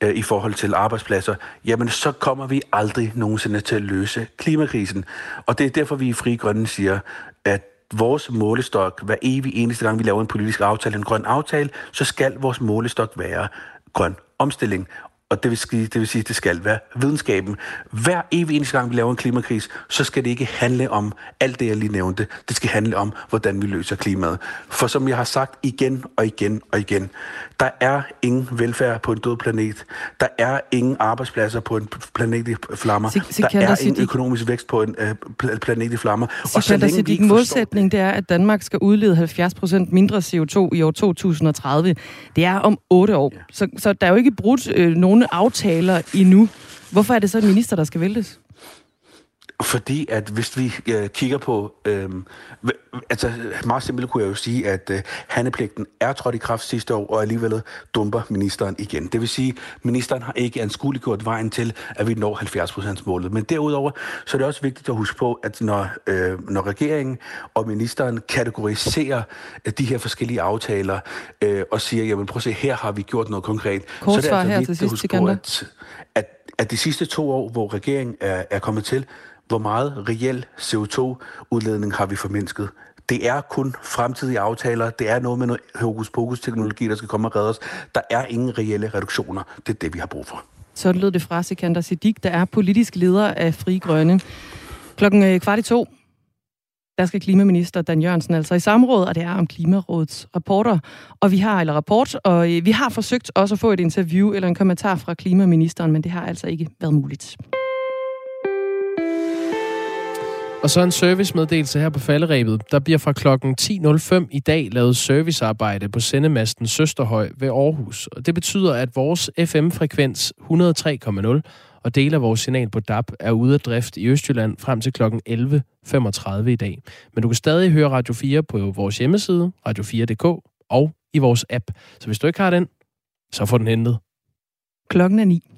[SPEAKER 19] øh, i forhold til arbejdspladser, jamen så kommer vi aldrig nogensinde til at løse klimakrisen. Og det er derfor, vi i Fri Grønne siger, at vores målestok, hver evig eneste gang vi laver en politisk aftale, en grøn aftale, så skal vores målestok være grøn omstilling. Og det vil, sige, det vil sige, at det skal være videnskaben. Hver evig eneste gang, vi laver en klimakris, så skal det ikke handle om alt det, jeg lige nævnte. Det skal handle om, hvordan vi løser klimaet. For som jeg har sagt igen og igen og igen, der er ingen velfærd på en død planet. Der er ingen arbejdspladser på en planet i flammer. der er ingen økonomisk vækst på en uh, planet i flammer.
[SPEAKER 1] og så længe vi modsætning, det er, at Danmark skal udlede 70 procent mindre CO2 i år 2030. Det er om otte år. Så, så der er jo ikke brudt øh, nogen aftaler endnu. Hvorfor er det så en minister, der skal væltes?
[SPEAKER 19] Fordi at hvis vi øh, kigger på, øh, altså meget simpelt kunne jeg jo sige, at øh, handepligten er trådt i kraft sidste år, og alligevel dumper ministeren igen. Det vil sige, at ministeren har ikke anskueliggjort vejen til, at vi når 70 målet. Men derudover, så er det også vigtigt at huske på, at når, øh, når regeringen og ministeren kategoriserer øh, de her forskellige aftaler, øh, og siger, jamen prøv at se, her har vi gjort noget konkret.
[SPEAKER 1] Kort
[SPEAKER 19] så er det
[SPEAKER 1] altså vigtigt at huske på, at,
[SPEAKER 19] at, at de sidste to år, hvor regeringen er, er kommet til, hvor meget reel CO2-udledning har vi formindsket. Det er kun fremtidige aftaler. Det er noget med noget hokus-pokus-teknologi, der skal komme og redde os. Der er ingen reelle reduktioner. Det er det, vi har brug for.
[SPEAKER 1] Så lød det fra Sikander Siddiq, der er politisk leder af Fri Grønne. Klokken øh, kvart i to, der skal klimaminister Dan Jørgensen altså i samråd, og det er om Klimarådets rapporter. Og vi har, eller rapport, og øh, vi har forsøgt også at få et interview eller en kommentar fra klimaministeren, men det har altså ikke været muligt.
[SPEAKER 2] Og så en servicemeddelelse her på falderæbet. Der bliver fra klokken 10.05 i dag lavet servicearbejde på sendemasten Søsterhøj ved Aarhus. Og det betyder, at vores FM-frekvens 103,0 og dele af vores signal på DAB er ude af drift i Østjylland frem til klokken 11.35 i dag. Men du kan stadig høre Radio 4 på vores hjemmeside, radio4.dk og i vores app. Så hvis du ikke har den, så få den hentet.
[SPEAKER 1] Klokken er 9.